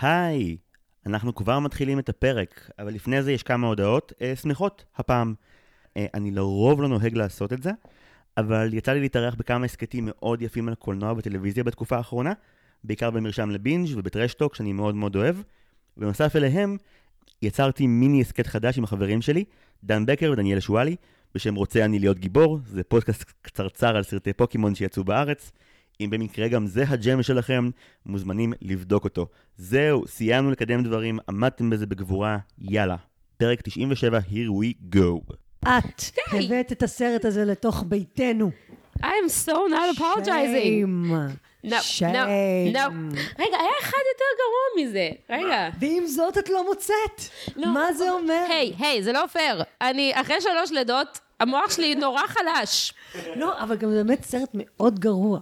היי, אנחנו כבר מתחילים את הפרק, אבל לפני זה יש כמה הודעות אה, שמחות הפעם. אה, אני לרוב לא נוהג לעשות את זה, אבל יצא לי להתארח בכמה הסכתים מאוד יפים על קולנוע וטלוויזיה בתקופה האחרונה, בעיקר במרשם לבינג' ובטרשטוק שאני מאוד מאוד אוהב. בנוסף אליהם, יצרתי מיני הסכת חדש עם החברים שלי, דן בקר ודניאל שואלי, בשם רוצה אני להיות גיבור, זה פודקאסט קצרצר על סרטי פוקימון שיצאו בארץ. אם במקרה גם זה הג'ם שלכם, מוזמנים לבדוק אותו. זהו, סיימנו לקדם דברים, עמדתם בזה בגבורה, יאללה. פרק 97, here we go. את הבאת את הסרט הזה לתוך ביתנו. I am so not apologizing. No, שיים. no, no. רגע, היה אחד יותר גרוע מזה. רגע. ועם זאת את לא מוצאת. לא. מה זה אומר? היי, היי, זה לא פייר. אני, אחרי שלוש לידות, המוח שלי נורא חלש. לא, אבל גם זה באמת סרט מאוד גרוע.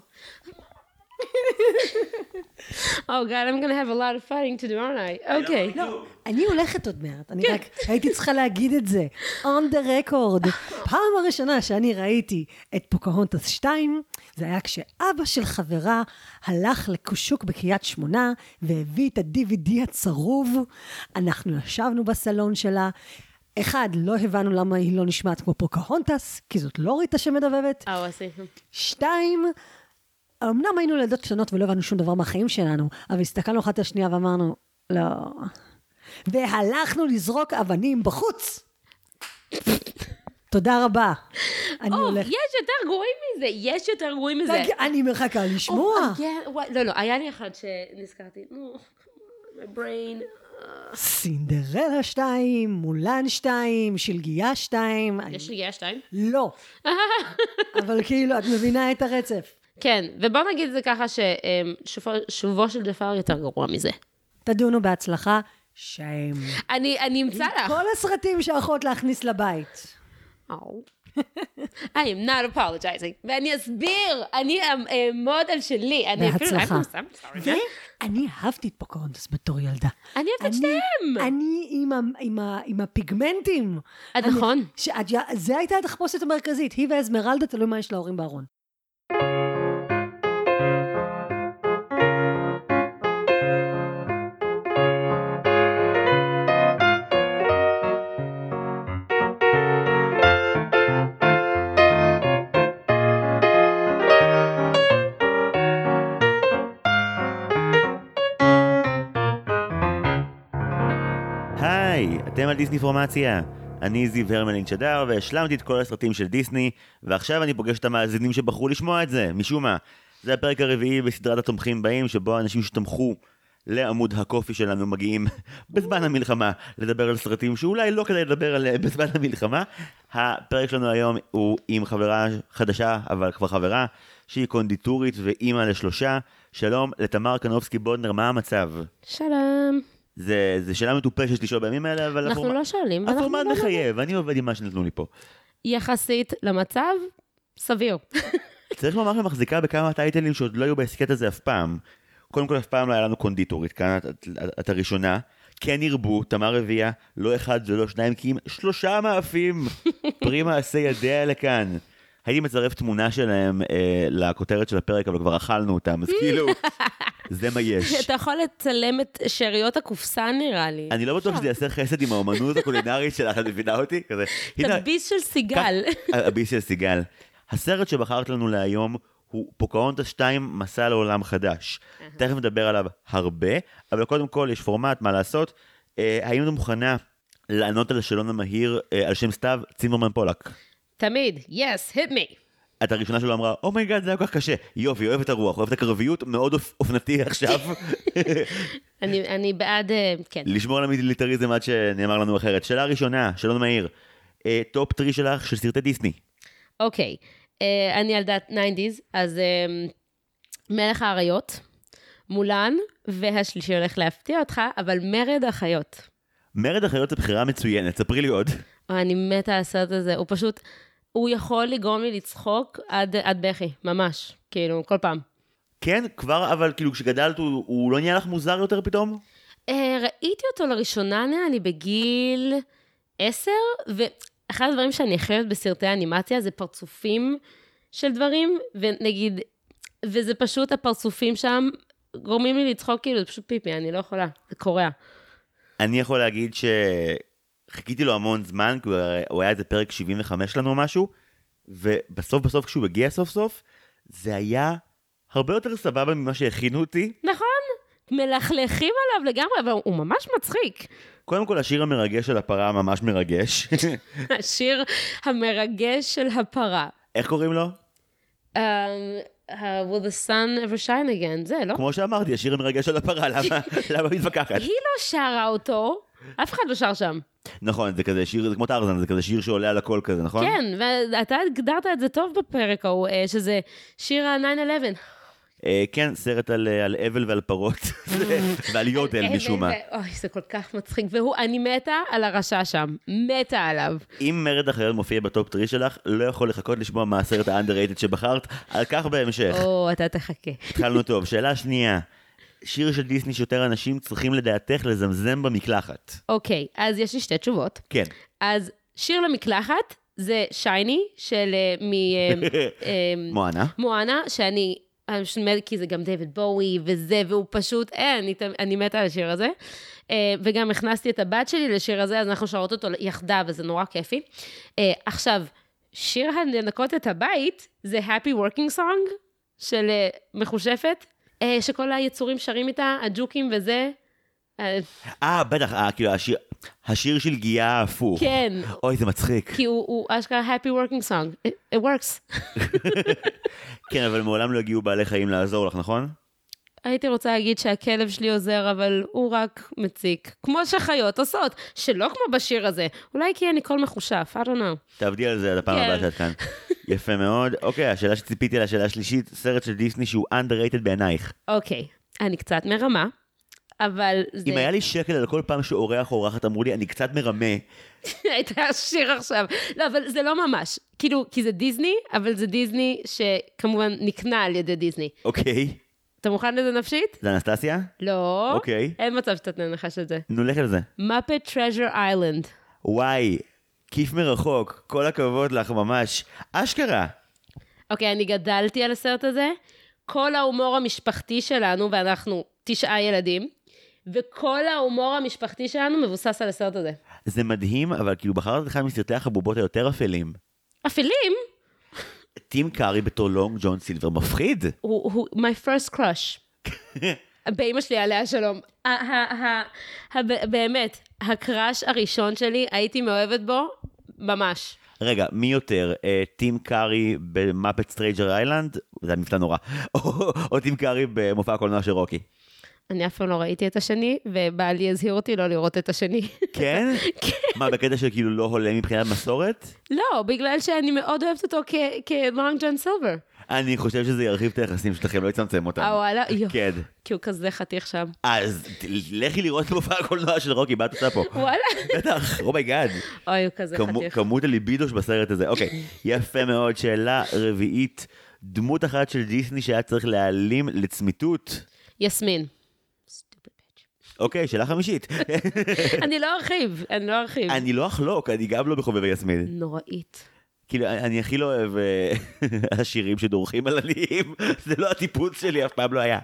Oh God, I'm gonna have a lot of fighting to do, aren't I? אוקיי. לא, אני הולכת עוד מעט, אני רק הייתי צריכה להגיד את זה. on the record. פעם הראשונה שאני ראיתי את פוקהונטס 2, זה היה כשאבא של חברה הלך לקושוק בקריית שמונה והביא את ה-DVD הצרוב. אנחנו ישבנו בסלון שלה. אחד, לא הבנו למה היא לא נשמעת כמו פוקהונטס, כי זאת לא ריטה שמדבבת. אה, עשיתם. שתיים, אמנם היינו ילדות קטנות ולא הבנו שום דבר מהחיים שלנו, אבל הסתכלנו אחת על השנייה ואמרנו, לא. והלכנו לזרוק אבנים בחוץ. תודה רבה. אני הולכת... יש יותר גרועים מזה, יש יותר גרועים מזה. אני מחכה לשמוע. Oh, yeah, לא, לא, היה לי אחד שנזכרתי. נו, my brain. סינדרלה 2, מולן 2, שלגיה 2. יש גאה שתיים? לא. אבל כאילו, את מבינה את הרצף. כן, ובוא נגיד את זה ככה ששובו של ג'פר יותר גרוע מזה. תדונו בהצלחה, שיים. אני, אני אמצא לך. כל הסרטים שהולכות להכניס לבית. I am not apologizing. ואני אסביר, אני אעמוד על שלי. אני אפילו- בהצלחה. ואני אהבתי את פוקהונטס בתור ילדה. אני אוהבת את שניהם. אני עם, הפיגמנטים. נכון. זה הייתה התחפושת המרכזית, היא ואזמרלדה, תלוי מה יש להורים בארון. אתם על דיסני פורמציה. אני זיו הרמלין שדר, והשלמתי את כל הסרטים של דיסני, ועכשיו אני פוגש את המאזינים שבחרו לשמוע את זה, משום מה. זה הפרק הרביעי בסדרת התומכים באים, שבו האנשים שתמכו לעמוד הקופי שלנו מגיעים בזמן המלחמה לדבר על סרטים שאולי לא כדאי לדבר עליהם בזמן המלחמה. הפרק שלנו היום הוא עם חברה חדשה, אבל כבר חברה, שהיא קונדיטורית ואימא לשלושה. שלום לתמר קנובסקי בודנר, מה המצב? שלום. זה, זה שאלה מטופשת לשאול בימים האלה, אבל אנחנו הפורמט- לא שואלים. ואנחנו הפורמט לא- מחייב, אני עובד עם מה שנתנו לי פה. יחסית למצב, סביר. צריך לומר שמחזיקה בכמה טייטלים שעוד לא היו בהסכת הזה אף פעם. קודם כל אף פעם לא היה לנו קונדיטורית, כאן את, את, את, הראשונה. כן ירבו, תמר רביעיה, לא אחד ולא שניים, כי אם שלושה מאפים פרי מעשה ידיה לכאן. הייתי מצרף תמונה שלהם אה, לכותרת של הפרק, אבל כבר אכלנו אותם, אז כאילו, זה מה יש. אתה יכול לצלם את שאריות הקופסה נראה לי. אני לא בטוח שזה יעשה חסד עם האומנות הקולינרית שלך, את מבינה אותי? כזה, הביס של סיגל. כך- הביס של סיגל. הסרט שבחרת לנו להיום הוא פוקהונטס 2, מסע לעולם חדש. תכף נדבר עליו הרבה, אבל קודם כל יש פורמט, מה לעשות. אה, האם את מוכנה לענות על השאלון המהיר אה, על שם סתיו צימרמן פולק? תמיד, yes, hit me. את הראשונה שלו אמרה, oh my god, זה היה כל כך קשה. יופי, אוהב את הרוח, אוהב את הקרביות, מאוד אופ- אופנתי עכשיו. אני, בעד, אה, כן. לשמור על המיליטריזם עד שנאמר לנו אחרת. שאלה ראשונה, שאלון מהיר. אה, top three שלך של סרטי דיסני. אוקיי, אה, אני ילדת 90's, אז מלך האריות, מולן, והשלישי הולך להפתיע אותך, אבל מרד החיות. מרד החיות זו בחירה מצוינת, ספרי לי עוד. אני מתה על הסרט הזה, הוא פשוט, הוא יכול לגרום לי לצחוק עד, עד בכי, ממש, כאילו, כל פעם. כן, כבר, אבל כאילו כשגדלת הוא, הוא לא נהיה לך מוזר יותר פתאום? אה, ראיתי אותו לראשונה, נראה לי, בגיל עשר, ואחד הדברים שאני הכי אוהבת בסרטי אנימציה זה פרצופים של דברים, ונגיד, וזה פשוט, הפרצופים שם גורמים לי לצחוק, כאילו, זה פשוט פיפי, אני לא יכולה, זה קורע. אני יכול להגיד שחיכיתי לו המון זמן, כי הוא היה- הוא היה איזה פרק 75 לנו או משהו, ובסוף בסוף כשהוא הגיע סוף סוף, זה היה הרבה יותר סבבה ממה שהכינו אותי. נכון? מלכלכים עליו לגמרי, אבל הוא ממש מצחיק. קודם כל, השיר המרגש של הפרה ממש מרגש. השיר המרגש של הפרה. איך קוראים לו? Um, uh, will the sun ever shine again? זה, לא? כמו שאמרתי, השיר המרגש של הפרה, למה למה מתווכחת? היא לא שרה אותו, אף אחד לא שר שם. נכון, זה כזה שיר, זה כמו טרזן, זה כזה שיר שעולה על הכל כזה, נכון? כן, ואתה הגדרת את זה טוב בפרק ההוא, אה, שזה שיר ה-9-11. אה, כן, סרט על אה, על אבל ועל פרות, ועל יודל משום מה. אוי, זה כל כך מצחיק. והוא, אני מתה על הרשע שם. מתה עליו. אם מרד החיות מופיע ב top three שלך, לא יכול לחכות לשמוע מה הסרט ה underrated שבחרת, על כך בהמשך. או, אתה תחכה. התחלנו טוב. שאלה שנייה, שיר של דיסני שיותר אנשים צריכים לדעתך לזמזם במקלחת. אוקיי, אז יש לי שתי תשובות. כן. אז שיר למקלחת זה שייני של אה, מ... אה, אה, מואנה. מואנה, שאני... כי זה גם דיוויד בואי וזה, והוא פשוט, אה, אני, אני מתה על השיר הזה. אה, וגם הכנסתי את הבת שלי לשיר הזה, אז אנחנו שרות אותו יחדיו, וזה נורא כיפי. אה, עכשיו, שיר הלנקות את הבית, זה Happy Working Song של מחושפת, שכל היצורים שרים איתה, הג'וקים וזה. אה, אה, בטח, אה, כאילו השיר, השיר של גיאה ההפוך. כן, אוי, זה מצחיק. כי הוא, הוא אשכרה Happy Working Song. It, it works. כן, אבל מעולם לא הגיעו בעלי חיים לעזור לך, נכון? הייתי רוצה להגיד שהכלב שלי עוזר, אבל הוא רק מציק. כמו שחיות עושות, שלא כמו בשיר הזה. אולי כי אני קול מחושף, I don't know. תעבדי על זה עד הפעם כן. הבאה שאת כאן. יפה מאוד. אוקיי, השאלה שציפיתי לה, השאלה השלישית, סרט של דיסני שהוא underrated בעינייך. אוקיי, אני קצת מרמה, אבל זה... אם היה לי שקל על כל פעם שאורח או אורחת אמרו לי, אני קצת מרמה, היית עשיר עכשיו. לא, אבל זה לא ממש. כאילו, כי זה דיסני, אבל זה דיסני שכמובן נקנה על ידי דיסני. אוקיי? אתה מוכן לזה נפשית? זה אנסטסיה? לא. אוקיי. אין מצב שאתה תנחש את זה. נו, לך על זה. Muppet Treasure Island. וואי, כיף מרחוק, כל הכבוד לך ממש. אשכרה. אוקיי, אני גדלתי על הסרט הזה. כל ההומור המשפחתי שלנו, ואנחנו תשעה ילדים, וכל ההומור המשפחתי שלנו מבוסס על הסרט הזה. זה מדהים, אבל כאילו בחרת את אחד מסרטי החבובות היותר אפלים. אפלים, טים קארי בתור לונג ג'ון סילבר מפחיד. הוא, הוא my first crush. באמא שלי עליה שלום. באמת, ה crush הראשון שלי, הייתי מאוהבת בו, ממש. רגע, מי יותר? אה, טים קארי ב Muppet Treasure Island? זה היה מבטא נורא. או, או טים קארי במופע הקולנוע של רוקי. אני אף פעם לא ראיתי את השני, ובעלי הזהיר אותי לא לראות את השני. כן? מה, בקטע של כאילו לא הולם מבחינת מסורת? לא, בגלל שאני מאוד אוהבת אותו כלונג ג'ון סילבר. אני חושב שזה ירחיב את היחסים שלכם, לא יצמצם אותם. אה, וואלה, יו. כן. כי הוא כזה חתיך שם. אז לכי לראות את מופע הקולנוע של רוקי, מה את עושה פה? וואלה. בטח, oh my god. אוי, הוא כזה חתיך. כמות הליבידו שבסרט הזה. אוקיי, יפה מאוד. שאלה רביעית, דמות אחת של דיסני שהיה צריך להעלים לצמיתות. יסמין. אוקיי, שאלה חמישית. אני לא ארחיב, אני לא ארחיב. אני לא אחלוק, אני גם לא בחובבי יסמין. נוראית. כאילו, אני הכי לא אוהב אה, השירים שדורכים על עניים, זה לא הטיפוס שלי, אף פעם לא היה.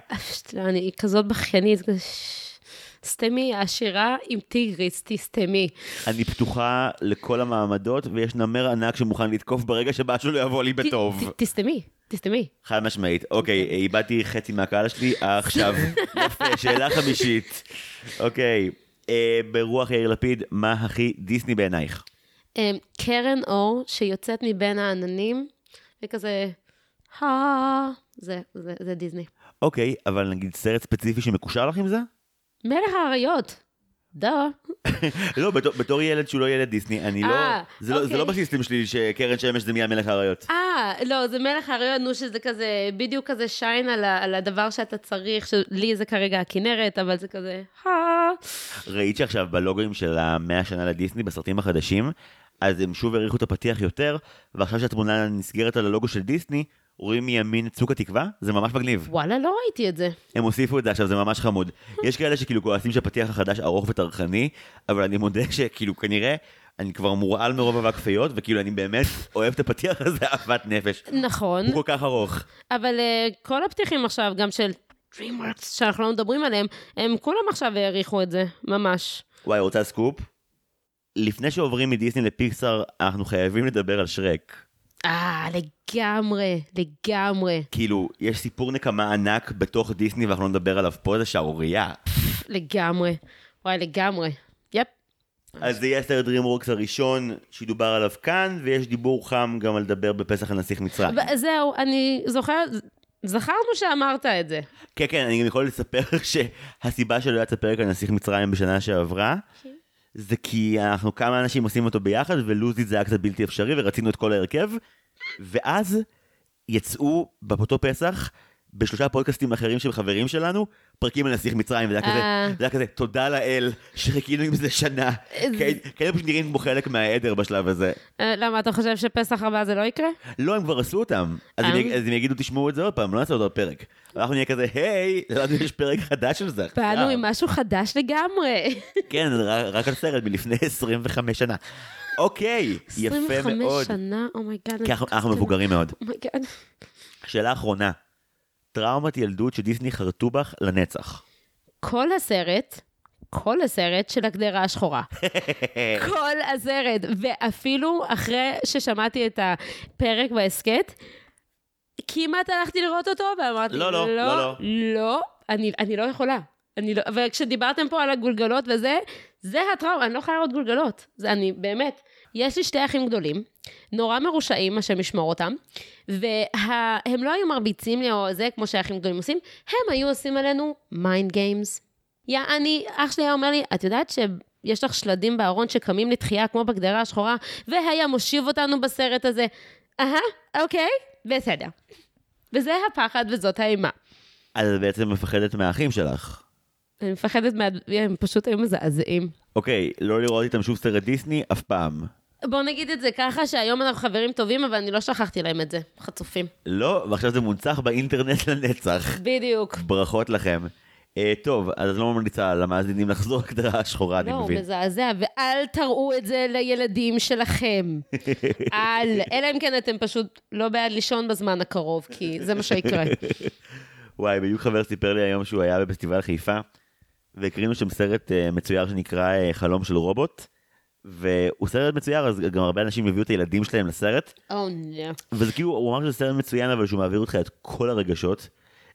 אני כזאת בכיינית, כזה, "ש- סתמי, העשירה עם טיגריס, תסתמי. אני פתוחה לכל המעמדות, ויש נמר ענק שמוכן לתקוף ברגע שמשהו לא יבוא לי בטוב. תסתמי, תסתמי. חד משמעית. אוקיי, איבדתי חצי מהקהל שלי, עכשיו. יפה, שאלה חמישית. אוקיי, אה, ברוח יאיר לפיד, מה הכי דיסני בעינייך? אמ, קרן אור שיוצאת מבין העננים, וכזה, זה, זה, זה דיסני. אוקיי, אבל נגיד סרט ספציפי שמקושר לך עם זה? מלך האריות. דה. לא, בתור, ילד שהוא לא ילד דיסני, אני לא... אה, זה לא, זה אוקיי. לא בסיסטם שלי שקרן שמש זה מי המלך האריות. אה, לא, זה מלך האריות, נו, שזה כזה, בדיוק כזה שיין על, הדבר שאתה צריך, שלי זה כרגע הכנרת, אבל זה כזה. ראית שעכשיו בלוגוים של המאה שנה לדיסני, בסרטים החדשים, אז הם שוב האריכו את הפתיח יותר, ועכשיו שהתמונה נסגרת על הלוגו של דיסני, רואים מימין את צוק התקווה, זה ממש מגניב. וואלה, לא ראיתי את זה. הם הוסיפו את זה עכשיו, זה ממש חמוד. יש כאלה שכאילו כועסים שהפתיח החדש ארוך וטרחני, אבל אני מודה שכאילו כנראה, אני כבר מורעל מרוב אבק פיות, וכאילו אני באמת אוהב את הפתיח הזה אהבת נפש. נכון, הוא כל כך ארוך. אבל uh, כל הפתיחים עכשיו, גם של DreamWorks, שאנחנו לא מדברים עליהם, הם כולם עכשיו העריכו את זה, ממש. וואי, רוצה סקופ? לפני שעוברים מדיסני לפיקסאר, אנחנו חייבים לדבר על שרק. אה, לגמרי, לגמרי, כאילו, יש סיפור נקמה ענק בתוך דיסני ואנחנו לא נדבר עליו פה, זה שערורייה. לגמרי. וואי, לגמרי. יפ. אז זה יהיה הסרט DreamWorks הראשון שידובר עליו כאן, ויש דיבור חם גם על לדבר בפסח הנסיך מצרים. זהו, אני זוכרת, זכרנו שאמרת את זה. כן, כן, אני גם יכול לספר שהסיבה שלא יצא פרק על נסיך מצרים בשנה שעברה, זה כי אנחנו כמה אנשים עושים אותו ביחד, ולוזית זה היה קצת בלתי אפשרי, ורצינו את כל ההרכב, ואז יצאו באותו פסח, בשלושה פודקאסטים אחרים של חברים שלנו, פרקים על נסיך מצרים, וזה היה כזה, אה. זה היה כזה, תודה לאל, שחיכינו עם זה שנה. כן, פשוט נראים כמו חלק מהעדר בשלב הזה. אה, למה, אתה חושב שפסח הבא זה לא יקרה? לא, הם כבר עשו אותם. אז הם אה? יגידו, תשמעו את זה עוד פעם, לא נעשה עוד פרק. אנחנו נהיה כזה, היי, לנו יש פרק חדש של זה. באנו עם משהו חדש לגמרי. כן, רק- על סרט מלפני 25 שנה. אוקיי, יפה 25 מאוד. שנה, oh my god. כי אנחנו- אנחנו מבוגרים מאוד. oh my god. שאלה אחרונה, טראומת ילדות שדיסני חרטו בך לנצח. כל הסרט, כל הסרט של הגדרה השחורה. כל הסרט. ואפילו אחרי ששמעתי את הפרק בהסכת, כמעט הלכתי לראות אותו, ואמרתי, לא, לא, לא, לא. לא, אני, אני לא יכולה. אני לא, וכשדיברתם פה על הגולגלות וזה, זה הטראומה, אני לא יכולה לראות גולגלות. זה אני, באמת. יש לי שתי אחים גדולים, נורא מרושעים, השם ישמור אותם, והם לא היו מרביצים לי או זה, כמו שהאחים גדולים עושים, הם היו עושים עלינו mind games. יעני, אח שלי היה אומר לי, את יודעת שיש לך שלדים בארון שקמים לתחייה כמו בקדרה השחורה, והיה מושיב אותנו בסרט הזה. אהה, אוקיי, בסדר. וזה הפחד וזאת האימה. אז את בעצם מפחדת מהאחים שלך. אני מפחדת מה... הם פשוט היו מזעזעים. אוקיי, לא לראות איתם שוב סרט דיסני אף פעם. בוא נגיד את זה ככה, שהיום אנחנו חברים טובים, אבל אני לא שכחתי להם את זה. חצופים. לא, ועכשיו זה מונצח באינטרנט לנצח. בדיוק. ברכות לכם. אה, טוב, אז את לא ממליצה למאזינים לחזור להגדרה השחורה, אני לא, מבין. מזעזע, ואל תראו את זה לילדים שלכם. אל, אלא אם כן אתם פשוט לא בעד לישון בזמן הקרוב, כי זה מה שיקרה. וואי, בדיוק חבר סיפר לי היום שהוא היה בפסטיבל חיפה, והקרינו שם סרט uh, מצויר שנקרא uh, חלום של רובוט, והוא סרט מצויר, אז גם הרבה אנשים הביאו את הילדים שלהם לסרט, או נו. וזה כאילו, הוא אמר שזה סרט מצוין, אבל שהוא מעביר אותך את כל הרגשות.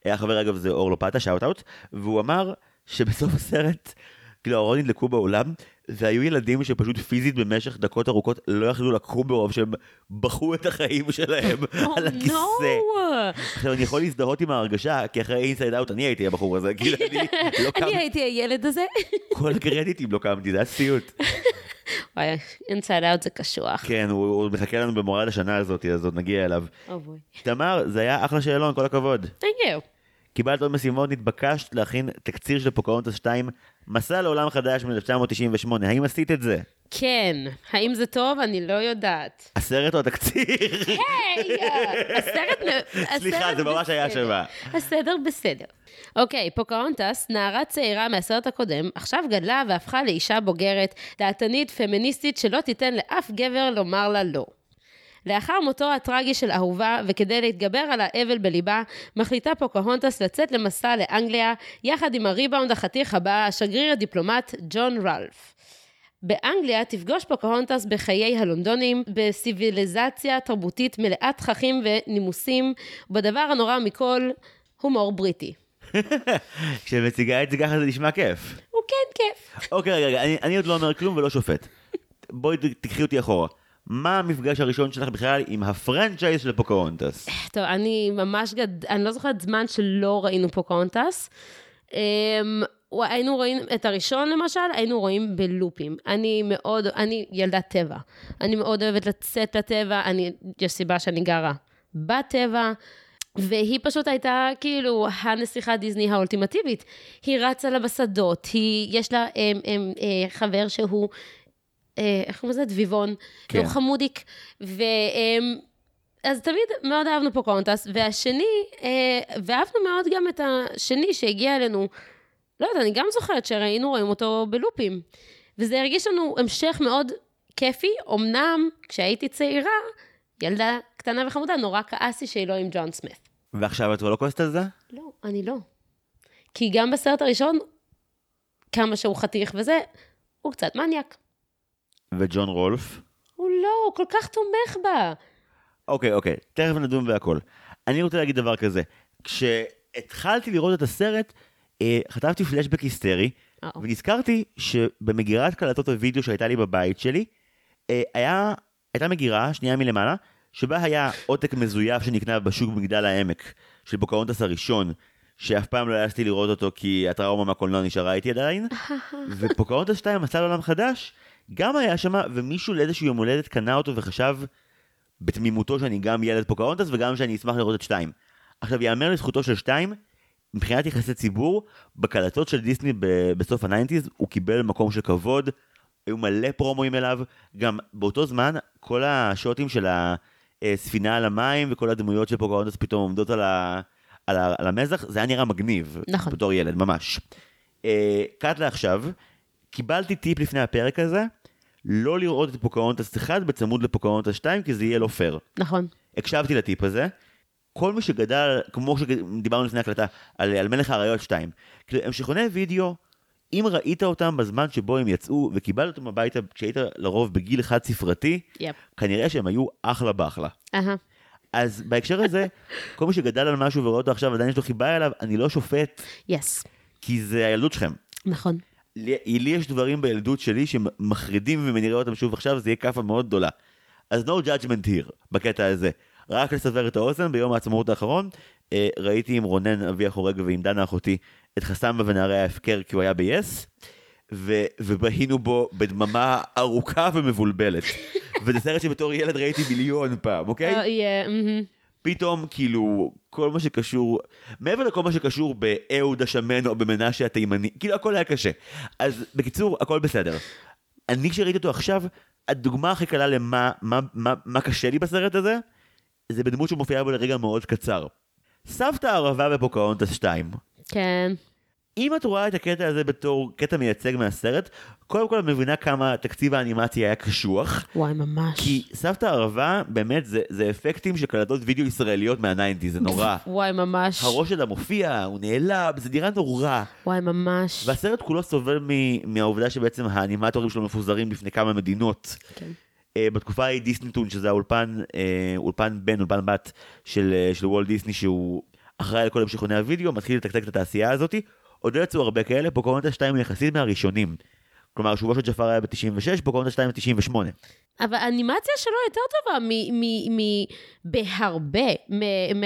החבר אגב זה אור לופטה, shout out, והוא אמר שבסוף הסרט, כאילו האורות נדלקו באולם, והיו ילדים שפשוט פיזית במשך דקות ארוכות לא יכלו לקום מרוב שהם בכו את החיים שלהם על הכיסא. עכשיו אני יכול להזדהות עם ההרגשה, כי אחרי Inside Out אני הייתי הבחור הזה, כאילו אני לא אני קמתי, הייתי הילד הזה. כל הקרדיטים לא קמתי, זה היה סיוט. וואי, Inside Out זה קשוח. כן, הוא הוא מחכה לנו במורד השנה הזאת, אז עוד נגיע אליו. oh boy. תמר, זה היה אחלה שאלון, כל הכבוד. Thank you. קיבלת עוד משימות, נתבקשת להכין תקציר של פוקהונטס 2, מסע לעולם חדש מ-1998, האם עשית את זה? כן. האם זה טוב? אני לא יודעת. הסרט או התקציר? היי! הסרט... סליחה, זה ממש היה. שווה. הסדר בסדר. אוקיי, פוקהונטס, נערה צעירה מהסרט הקודם, עכשיו גדלה והפכה לאישה בוגרת, דעתנית, פמיניסטית, שלא תיתן לאף גבר לומר לה לא. לאחר מותו הטרגי של אהובה, וכדי להתגבר על האבל בליבה, מחליטה פוקהונטס לצאת למסע לאנגליה, יחד עם הריבאונד החתיך הבא, השגריר הדיפלומט ג'ון רלף. באנגליה תפגוש פוקהונטס בחיי הלונדונים, בסיביליזציה תרבותית מלאת תככים ונימוסים, ובדבר הנורא מכל, הומור בריטי. כשמציגה את זה ככה זה נשמע כיף. הוא כן כיף. אוקיי, רגע, רגע, אני, אני עוד לא אומר כלום ולא שופט. בואי תקחי אותי אחורה. מה המפגש הראשון שלך בכלל עם הפרנצ'ייז של פוקהונטס? טוב, אני ממש גד... אני לא זוכרת זמן שלא ראינו פוקהונטס. אמ, היינו רואים את הראשון למשל, היינו רואים בלופים. אני מאוד, אני ילדת טבע. אני מאוד אוהבת לצאת לטבע, אני, יש סיבה שאני גרה בטבע. והיא פשוט הייתה כאילו הנסיכה דיסני האולטימטיבית. היא רצה לה בשדות, היא, יש לה הם, הם, אה, חבר שהוא, איך קוראים לזה? דביבון. כן. הוא חמודיק. ו... אמ, אז תמיד מאוד אהבנו פוקהונטס, והשני, אה, ואהבנו מאוד גם את השני שהגיע אלינו, לא יודעת, אני גם זוכרת שראינו רואים אותו בלופים. וזה הרגיש לנו המשך מאוד כיפי, אמנם כשהייתי צעירה, ילדה קטנה וחמודה, נורא כעסתי שהיא לא עם ג'ון סמית. ועכשיו את כבר לא כועסת על זה? לא, אני לא. כי גם בסרט הראשון, כמה שהוא חתיך וזה, הוא קצת מניאק. וג'ון רולף? הוא לא, הוא כל כך תומך בה. אוקיי, אוקיי, תכף נדון בהכל. אני רוצה להגיד דבר כזה, כשהתחלתי לראות את הסרט, אה, חטפתי פלשבק היסטרי, אה. ונזכרתי שבמגירת קלטות הוידאו שהייתה לי בבית שלי, אה, היה, הייתה מגירה, שנייה מלמעלה, שבה היה עותק מזויף שנקנה בשוק במגדל העמק, של פוקהונטס הראשון, שאף פעם לא העזתי לראות אותו כי הטראומה מהקולנוע נשארה איתי עדיין, ופוקהונטס 2, מסע לעולם חדש, גם היה שם, ומישהו לאיזשהו יום הולדת קנה אותו וחשב בתמימותו שאני גם ילד פוקהונטס וגם שאני אשמח לראות את 2. עכשיו, יאמר לזכותו של 2, מבחינת יחסי ציבור, בקלטות של דיסני ב- בסוף ה nineties, הוא קיבל מקום של כבוד, היו מלא פרומואים אליו, גם באותו זמן, כל השוטים של הספינה על המים וכל הדמויות של פוקהונטס פתאום עומדות על, ה- על, ה- על המזח, זה היה נראה מגניב. נכון. בתור ילד, ממש. אה, cut לעכשיו, קיבלתי טיפ לפני הפרק הזה, לא לראות את פוקהונטס 1 בצמוד לפוקהונטס 2, כי זה יהיה לא פייר. נכון. הקשבתי לטיפ הזה. כל מי שגדל, כמו שדיברנו לפני הקלטה, על, על מלך האריות 2, כאילו, הם סרטוני וידאו, אם ראית אותם בזמן שבו הם יצאו, וקיבלת אותם הביתה כשהיית לרוב בגיל חד ספרתי, יפ. כנראה שהם היו אחלה באחלה. אהה. אז בהקשר הזה, כל מי שגדל על משהו ורואה אותו עכשיו, עדיין יש לו חיבה אליו, אני לא שופט, יס. כי זה הילדות שלכם. נכון. לי, לי יש דברים בילדות שלי שמחרידים, אראה אותם שוב עכשיו, זה יהיה כאפה מאוד גדולה. אז no judgment here, בקטע הזה. רק לסבר את האוזן, ביום העצמאות האחרון, אה, ראיתי עם רונן אבי החורג ועם דנה אחותי את חסמבה ונערי ההפקר כי הוא היה ב-yes, ובהינו בו בדממה ארוכה ומבולבלת. וזה סרט שבתור ילד ראיתי מיליון פעם, אוקיי? פתאום כאילו כל מה שקשור מעבר לכל מה שקשור באהוד השמן או במנשה התימני כאילו הכל היה קשה אז בקיצור הכל בסדר. אני כשראיתי אותו עכשיו הדוגמה הכי קלה למה מה, מה, מה קשה לי בסרט הזה זה בדמות שמופיעה בו לרגע מאוד קצר. סבתא ערבה בפוקהונטס 2 כן. אם את רואה את הקטע הזה בתור קטע מייצג מהסרט קודם כל את מבינה כמה תקציב האנימציה היה קשוח וואי, ממש. כי סבתא ערבה באמת זה, זה אפקטים של קלטות וידאו ישראליות מהניינטי, זה נורא. וואי, ממש. הראש שלה מופיע, הוא נעלב, זה נראה נורא. וואי, ממש. והסרט כולו סובל מ- מהעובדה שבעצם האנימטורים שלו מפוזרים בפני כמה מדינות. כן. אה, בתקופה ההיא דיסניטון, שזה האולפן, אה, אולפן בן, אולפן בת של, אה, של וולט דיסני, שהוא אחראי על כל המשכוני הוידאו, מתחיל לתקתק את התעשייה הזאת. עוד לא יצאו הרבה כאלה, פוקהונטס 2 הוא יחסית מהראשונים. כלומר, שובו של ג'פר היה ב-96, פוקהונטס 2 ב-98. אבל האנימציה שלו יותר טובה מ... מ... מ... בהרבה מ... מ...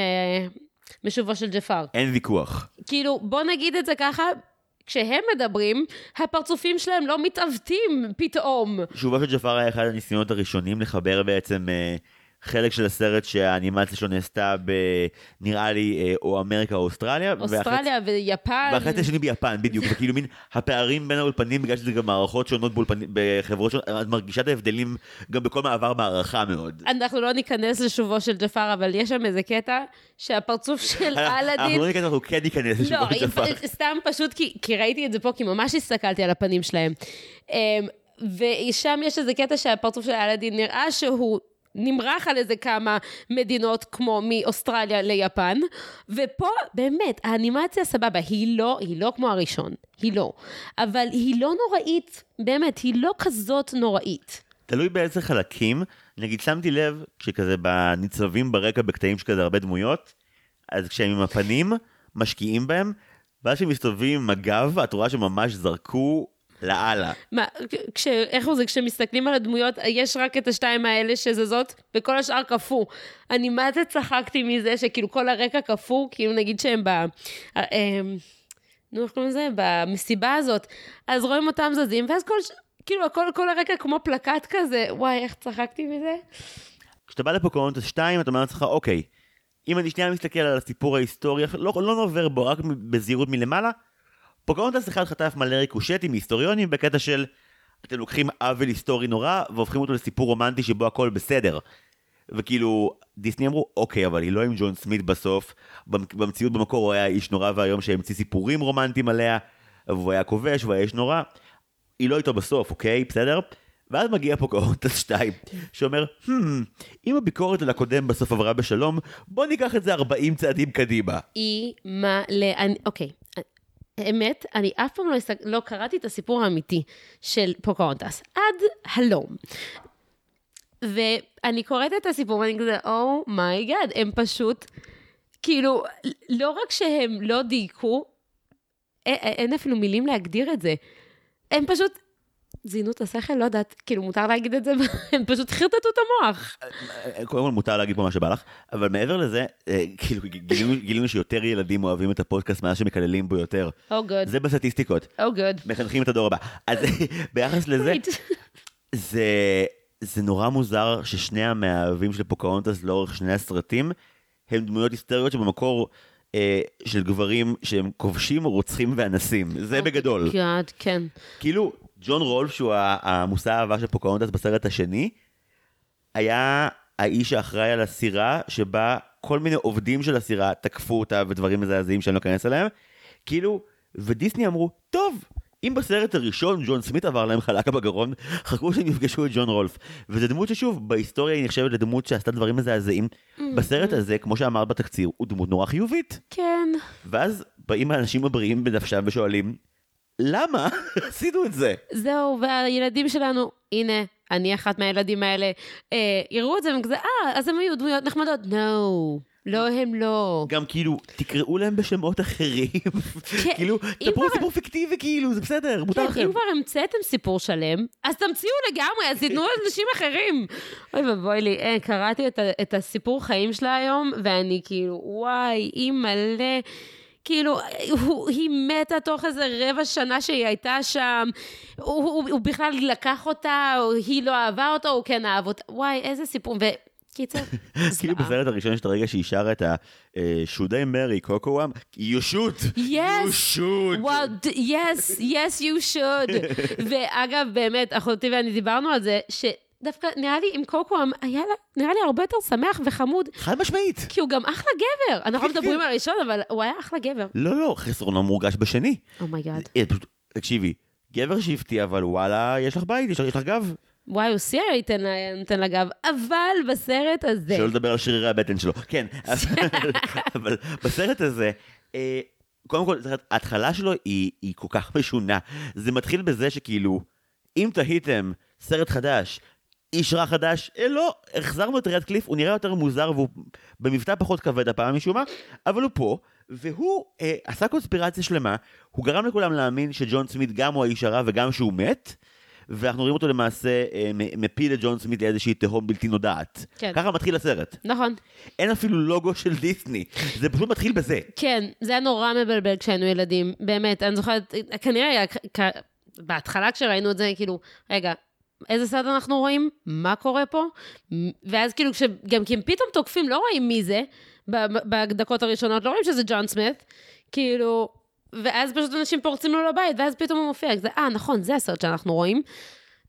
משובו של ג'פר. אין ויכוח. כאילו, בוא נגיד את זה ככה, כשהם מדברים, הפרצופים שלהם לא מתעוותים פתאום. שובו של ג'פר היה אחד הניסיונות הראשונים לחבר בעצם אה, חלק של הסרט שהאנימציה שלו נעשתה ב... נראה לי אה, או אמריקה או אוסטרליה. אוסטרליה ויפן. והחלק השני ביפן, בדיוק, וכאילו מין הפערים בין האולפנים, בגלל שזה גם מערכות שונות באולפנים, בחברות שונות, את מרגישה את ההבדלים גם בכל מעבר מערכה מאוד. אנחנו לא ניכנס לשובו של ג'פר, אבל יש שם איזה קטע שהפרצוף של אנחנו אלאדין... לא ניכנס, אנחנו כן ניכנס לא, לשובו של ג'פר. סתם פשוט כי, כי ראיתי את זה פה, כי ממש הסתכלתי על הפנים שלהם. אמ, ושם יש איזה קטע שהפרצוף של אלאדין נראה שהוא נמרח על איזה כמה מדינות כמו מאוסטרליה ליפן, ופה באמת, האנימציה סבבה, היא לא, היא לא כמו הראשון, היא לא. אבל היא לא נוראית, באמת, היא לא כזאת נוראית. תלוי באיזה חלקים, נגיד שמתי לב, כשכזה ניצבים ברקע בקטעים שכזה הרבה דמויות, אז כשהם עם הפנים, משקיעים בהם, ואז כשהם מסתובבים עם הגב, את רואה שממש זרקו לאללה. מה, כש, איך זה, כשמסתכלים על הדמויות, יש רק את השתיים האלה שזזות, וכל השאר קפוא. אני מה זה צחקתי מזה שכאילו כל הרקע קפוא, כאילו נגיד שהם ב... אה, הם, נו, איך קוראים לזה? במסיבה הזאת. אז רואים אותם זזים, ואז כל... כאילו, הכל, כל הרקע כמו פלקט כזה, וואי, איך צחקתי מזה? כשאתה בא לפוקהונטס 2, אתה אומר לעצמך, אוקיי, אם אני שנייה מסתכל על הסיפור ההיסטורי, לא, לא נובר בו, רק בזהירות מלמעלה, פוקהונטס אחד חטף מלא ריקושטים מהיסטוריונים בקטע של אתם לוקחים עוול היסטורי נורא והופכים אותו לסיפור רומנטי שבו הכל בסדר. וכאילו, דיסני אמרו, אוקיי, אבל היא לא עם ג'ון סמית בסוף, במ- במציאות במקור הוא היה איש נורא ואיום שהמציא סיפורים רומנטיים עליה, והוא היה כובש והוא היה איש נורא. היא לא איתו בסוף, אוקיי? בסדר? ואז מגיע פוקהונטס 2, שאומר, hmm, אם הביקורת על הקודם בסוף עברה בשלום, בוא ניקח את זה 40 צעדים קדימה. היא מלא... אני- אוקיי, האמת, אני אף פעם לא, הסתק... לא קראתי את הסיפור האמיתי של פוקהונטס, עד הלום. ואני קוראת את הסיפור ואני כזה, oh my god, הם פשוט, כאילו, לא רק שהם לא דייקו, אין אפילו מילים להגדיר את זה. הם פשוט זיינו את השכל, לא יודעת, כאילו, מותר להגיד את זה, הם פשוט חרטטו את המוח. קודם כל מותר להגיד פה מה שבא לך, אבל מעבר לזה, אה, כאילו גילינו, גילינו שיותר ילדים אוהבים את הפודקאסט מאז שמקללים בו יותר. oh good. זה בסטטיסטיקות. oh good. מחנכים את הדור הבא. אז ביחס לזה, זה, זה נורא מוזר ששני המאהבים של פוקהונטס לאורך שני הסרטים, הם דמויות היסטוריות שבמקור... אה, של גברים שהם כובשים, רוצחים ואנסים. זה בגדול. גאד, כן. כאילו, ג'ון רולף, שהוא המושא האהבה של פוקהונטס בסרט השני, היה האיש האחראי על הסירה, שבה כל מיני עובדים של הסירה תקפו אותה ודברים מזעזעים שאני לא אכנס אליהם. כאילו, ודיסני אמרו, טוב, אם בסרט הראשון ג'ון סמית עבר להם חלקה בגרון, חכו שהם יפגשו את ג'ון רולף. וזו דמות ששוב, בהיסטוריה היא נחשבת לדמות שעשתה דברים מזעזעים. בסרט הזה, כמו שאמרת בתקציר, הוא דמות נורא חיובית. כן. ואז באים האנשים הבריאים בנפשם ושואלים, למה עשינו את זה? זהו, והילדים שלנו, הנה, אני אחת מהילדים האלה, אה, יראו את זה והם כזה, אה, אז הם היו דמויות נחמדות. No, לא, הם לא. גם כאילו, תקראו להם בשמות אחרים. כאילו, אם תפרו סיפור פיקטיבי כאילו, זה בסדר, מותר כן, לכם. אם כבר המצאתם סיפור שלם, אז תמציאו לגמרי, אז תיתנו לאנשים אחרים. אוי ואבוי לי, אה, קראתי את הסיפור חיים שלה היום, ואני כאילו, וואי, היא מלא... כאילו, הוא, היא מתה תוך איזה רבע שנה שהיא הייתה שם, הוא, הוא, הוא בכלל לקח אותה, או היא לא אהבה אותו, הוא כן אהב אותה, וואי, איזה סיפור, וקיצר, כאילו זוועה. בסרט הראשון יש את הרגע שהיא שרה את ה... should I marry קוקוואם? You should. Yes. You should. ד- yes, yes you should. ואגב, באמת, אחותי ואני דיברנו על זה, שדווקא נראה לי עם קוקואום, היה לה, נראה לי הרבה יותר שמח וחמוד, חד משמעית. כי הוא גם אחלה גבר. אנחנו כן, מדברים כן. על הראשון, אבל הוא היה אחלה גבר. לא, לא, חסרונו מורגש בשני. oh my god. אה, פשוט, תקשיבי, גבר שהפתיע, אבל וואלה, יש לך בית, יש לך יש לך גב. וואי, הוא סייע ייתן, נותן לה גב, אבל בסרט הזה, שלא לדבר על שרירי הבטן שלו. כן, אבל- אבל בסרט הזה, אה, קודם כל, ההתחלה שלו היא היא כל כך משונה. זה מתחיל בזה שכאילו, אם תהיתם סרט חדש, איש רע חדש, אה, לא, החזרנו את ריאד קליף, הוא נראה יותר מוזר והוא במבטא פחות כבד הפעם משום מה, אבל הוא פה, והוא אה, עשה קונספירציה שלמה, הוא גרם לכולם להאמין שג'ון סמית גם הוא האיש הרע וגם שהוא מת, ואנחנו רואים אותו למעשה אה, מפיל את ג'ון סמית לאיזושהי תהום בלתי נודעת. כן. ככה מתחיל הסרט. נכון. אין אפילו לוגו של דיסני, זה פשוט מתחיל בזה. כן, זה היה נורא מבלבל כשהיינו ילדים, באמת, אני זוכרת, כנראה היה, כ- בהתחלה כשראינו את זה, כאילו, רגע, איזה סרט אנחנו רואים? מה קורה פה? ואז כאילו, גם כי הם פתאום תוקפים, לא רואים מי זה, בדקות הראשונות, לא רואים שזה ג'ון סמית, כאילו, ואז פשוט אנשים פורצים לו לבית, ואז פתאום הוא מופיע, זה, אה, נכון, זה הסרט שאנחנו רואים.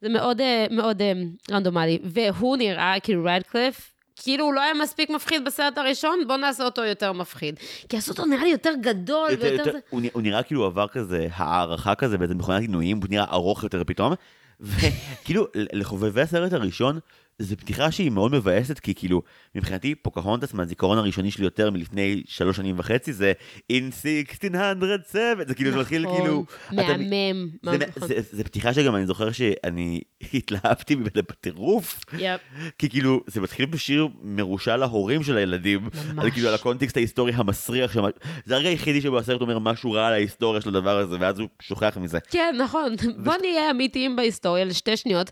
זה מאוד, אה, מאוד אה, רנדומלי. והוא נראה, כאילו, רדקליף, כאילו הוא לא היה מספיק מפחיד בסרט הראשון, בוא נעשה אותו יותר מפחיד. כי עשו אותו נראה לי יותר גדול יותר- ויותר... יותר- זה... הוא נראה כאילו עבר כזה הערכה כזה באיזה מכונת עינויים, הוא נראה ארוך יותר פתאום. וכאילו, לחובבי הסרט הראשון, זו פתיחה שהיא מאוד מבאסת, כי כאילו, מבחינתי, פוקהונטס מהזיכרון הראשוני שלי יותר מלפני שלוש שנים וחצי, זה In 1607, זה כאילו, זה מתחיל כאילו... אתה- מהמם. זה- נכון. זה- זה פתיחה שגם אני זוכר שאני התלהבתי ממנה בטירוף. יפ. כי כאילו, זה מתחיל בשיר מרושע להורים של הילדים. ממש. על, כאילו, על הקונטקסט ההיסטורי המסריח שם. זה הרגע היחידי שבו הסרט אומר משהו רע על ההיסטוריה של הדבר הזה, ואז הוא שוכח מזה. כן, נכון. בוא נהיה אמיתיים בהיסטוריה לשתי שניות,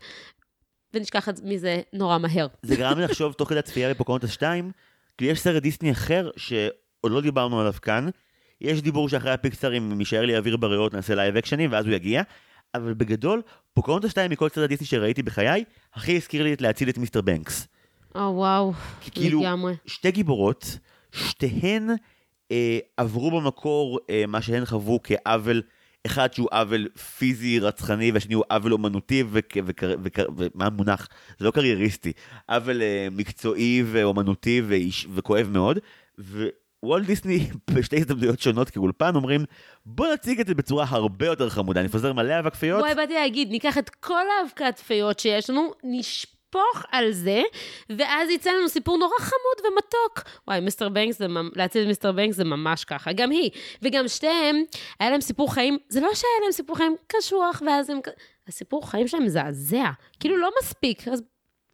ונשכח מזה נורא מהר. זה גרם לי לחשוב תוך כדי הצפייה בפוקהונטס 2, כי יש סרט דיסני אחר שעוד לא דיברנו עליו כאן. יש דיבור שאחרי הפיקסרים, אם יישאר לי אוויר בריאות, נעשה live action־ים, ואז הוא יגיע. אבל בגדול, פוקהונטס 2 מכל סרט דיסני שראיתי בחיי, הכי הזכיר לי את להציל את מיסטר בנקס. או, וואו. כי כאילו, לגמרי. שתי גיבורות, שתיהן אה, עברו במקור אה, מה שהן חוו כעוול, אחד שהוא עוול פיזי רצחני והשני הוא עוול אומנותי ומה המונח? זה לא קרייריסטי, עוול אה, מקצועי ואומנותי ואיש, וכואב מאוד. ווולט דיסני בשתי הזדמנויות שונות כאולפן אומרים בוא נציג את זה בצורה הרבה יותר חמודה, נפזר מלא אבק פיות. וואי, באתי להגיד, ניקח את כל האבקת פיות שיש לנו, נשפוך לשפוך על זה, ואז יצא לנו סיפור נורא חמוד ומתוק. וואי, מיסטר בנקס, להציל את מיסטר בנקס זה ממש ככה. גם היא, וגם שתיהם, היה להם סיפור חיים, זה לא שהיה להם סיפור חיים קשוח, ואז הם... הסיפור חיים שלהם מזעזע. כאילו, לא מספיק, אז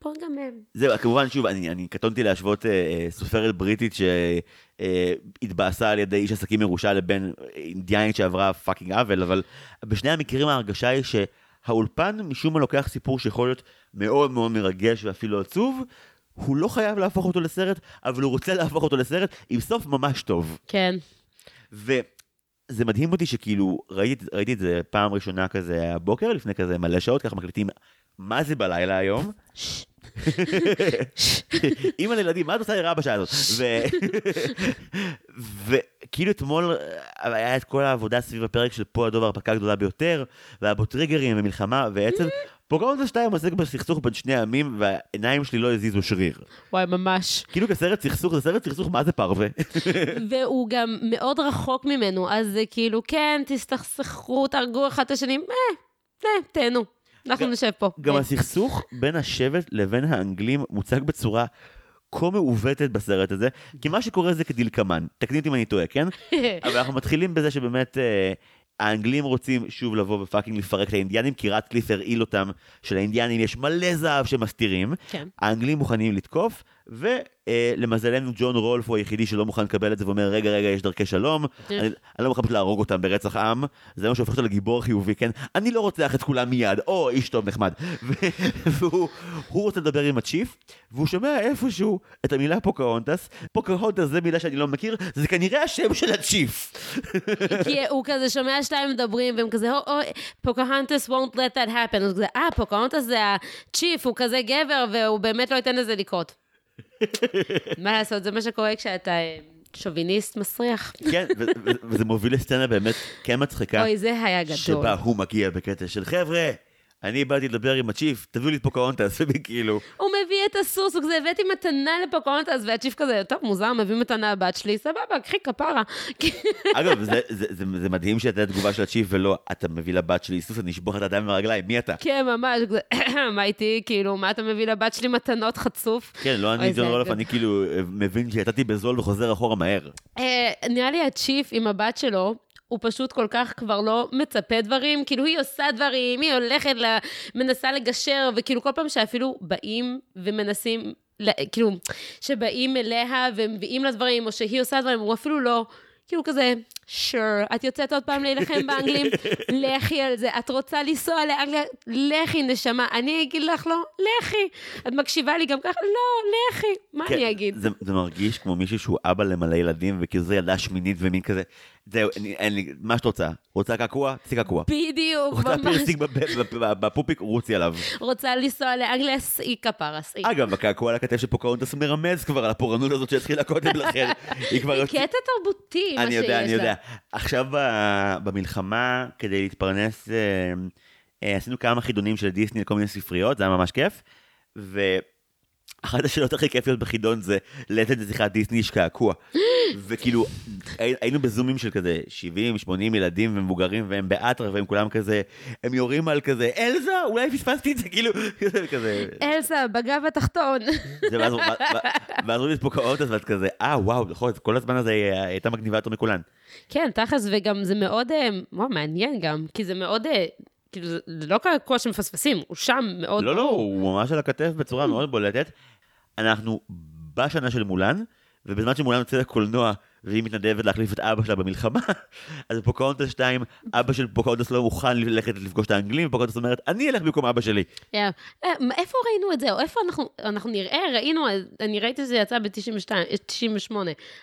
בוא גם הם. זהו, כמובן, שוב, אני, אני קטונתי להשוות אה, אה, סופרת בריטית שהתבאסה על ידי איש עסקים מרושע לבין אינדיאנית שעברה fucking עוול, אבל בשני המקרים ההרגשה היא שהאולפן משום מה לוקח סיפור שיכול להיות מאוד מאוד מרגש ואפילו עצוב, הוא לא חייב להפוך אותו לסרט, אבל הוא רוצה להפוך אותו לסרט עם סוף ממש טוב. כן. וזה מדהים אותי שכאילו, ראיתי, ראיתי את זה פעם ראשונה כזה הבוקר, לפני כזה מלא שעות, ככה מקליטים, מה זה בלילה היום? אימא לילדים, מה את עושה לרעה בשעה הזאת? ו- וכאילו אתמול אה, היה את כל העבודה סביב הפרק של פה הדוב ההרפתקה הגדולה ביותר, והיה בו טריגרים ומלחמה, ועצם פוקהונטס 2 עוסק בסכסוך בין שני העמים, והעיניים שלי לא הזיזו שריר. וואי, ממש. כאילו כסרט סכסוך, זה סרט סכסוך, מה זה פרווה? והוא גם מאוד רחוק ממנו, אז זה כאילו, כן, תסתכסכו, תהרגו אחד את השני, אה, אה, תהנו. אנחנו נשב פה. גם אה. הסכסוך בין השבט לבין האנגלים מוצג בצורה כה מעוותת בסרט הזה, כי מה שקורה זה כדלקמן, תקני אותי אם אני טועה, כן? אבל אנחנו מתחילים בזה שבאמת אה, האנגלים רוצים שוב לבוא ופאקינג לפרק את האינדיאנים, כי רטקליף הרעיל אותם שלאינדיאנים יש מלא זהב שמסתירים. כן. האנגלים מוכנים לתקוף, ולמזלנו ג'ון רולף הוא היחידי שלא מוכן לקבל את זה ואומר, רגע, רגע, יש דרכי שלום, אני, אני לא מוכן פשוט להרוג אותם ברצח עם, זה מה שהופך אותו לגיבור חיובי, כן? אני לא רוצח את כולם מיד, או איש טוב נחמד. והוא הוא רוצה לדבר עם הצ'יף, והוא שומע איפשהו את המילה פוקהונטס, פוקהונטס זה מילה שאני לא מכיר, זה כנראה השם של הצ'יף. כי הוא כזה שומע שניים מדברים, והם כזה, "Oh, פוקהונטס won't let that happen. אה, פוקהונטס זה הצ'יף, הוא כזה גבר, והוא באמת לא ייתן לזה לקרות. מה לעשות, זה מה שקורה כשאתה אה, שוביניסט מסריח. כן, וזה מוביל לסצנה באמת כן מצחיקה. אוי, זה היה גדול. שבה הוא מגיע בקטע של חבר'ה, אני באתי לדבר עם הצ'יף, תביאו לי את פוקהונטס, וכאילו, הוא מביא את הסוס, הוא כזה, הבאתי מתנה לפוקהונטס, והצ'יף כזה, טוב, מוזר, מביא מתנה לבת שלי, סבבה, קחי כפרה. אגב, זה, זה, זה, זה מדהים שהייתה תגובה של הצ'יף ולא, אתה מביא לבת שלי סוס, אני אשבור את הדם מהרגליים, מי אתה? כן, ממש, מה איתי, כאילו, מה אתה מביא לבת שלי מתנות חצוף? כן, לא אני ג'ון רולף, אני כאילו אה, מבין שיצאתי בזול וחוזר אחורה מהר. אה, נראה לי הצ'יף עם הבת שלו, הוא פשוט כל כך כבר לא מצפה דברים, כאילו היא עושה דברים, היא הולכת, ל... מנסה לגשר, וכאילו כל פעם שאפילו באים ומנסים, ל- כאילו, שבאים אליה ומביאים לה דברים, או שהיא עושה דברים, הוא אפילו לא, כאילו כזה, sure, את יוצאת עוד פעם להילחם באנגלים? לכי על זה. את רוצה לנסוע לאנגליה? לכי, נשמה. אני אגיד לך לא? לכי. את מקשיבה לי גם ככה? לא, לכי. מה כן, אני אגיד? זה, זה מרגיש כמו מישהו שהוא אבא למלא ילדים, וכאילו זה ילדה שמינית ומין כזה, זהו, אני, אין לי, מה שאת רוצה. רוצה קעקוע? תעשי קעקוע. בדיוק, רוצה ממש. פירסינג בב- בב- בפופיק? רוצי עליו. רוצה לנסוע לאנגליה, סעי כפרה, סעי. אגב, הקעקוע על הכתף של פוקהונטס מרמז כבר על הפורענות הזאת שהתחילה קודם לכן. היא כבר... קטע תרבותי, מה אני שיש לה. יודע, אני יודע. עכשיו במלחמה, כדי להתפרנס, אה, אה, עשינו כמה חידונים של דיסני לכל מיני ספריות, זה היה ממש כיף. ואחת השאלות הכי כיפיות בחידון זה, לאיזה נסיכת דיסני יש קעקוע. וכאילו, הי- היינו בזומים של כזה 70, 80 ילדים ומבוגרים, והם באטרה, והם כולם כזה, הם יורים על כזה, אלזה, אולי פספסתי את זה, כאילו, כזה. אלסה, בגב התחתון. ואז רואים את פוקהונטס, ואת כזה, אה, וואו, נכון, כל הזמן הזה היא הייתה מגניבה יותר מכולן. כן, תכלס, וגם זה מאוד, אה, וואו, מעניין גם, כי זה מאוד, אה, כאילו, זה לא קעקוע שמפספסים, הוא שם מאוד לא, לא. הוא ממש על הכתף בצורה מאוד בולטת. אנחנו בשנה של מולן, ובזמן שמולן יוצא לקולנוע, והיא מתנדבת להחליף את אבא שלה במלחמה, אז בפוקהונטס 2, אבא של פוקהונטס לא מוכן ללכת לפגוש את האנגלים, ופוקהונטס אומרת, אני אלך במקום אבא שלי. אה, אה, איפה ראינו את זה? או איפה אנחנו, אנחנו נראה, ראינו, אני ראיתי שזה יצא ב-98,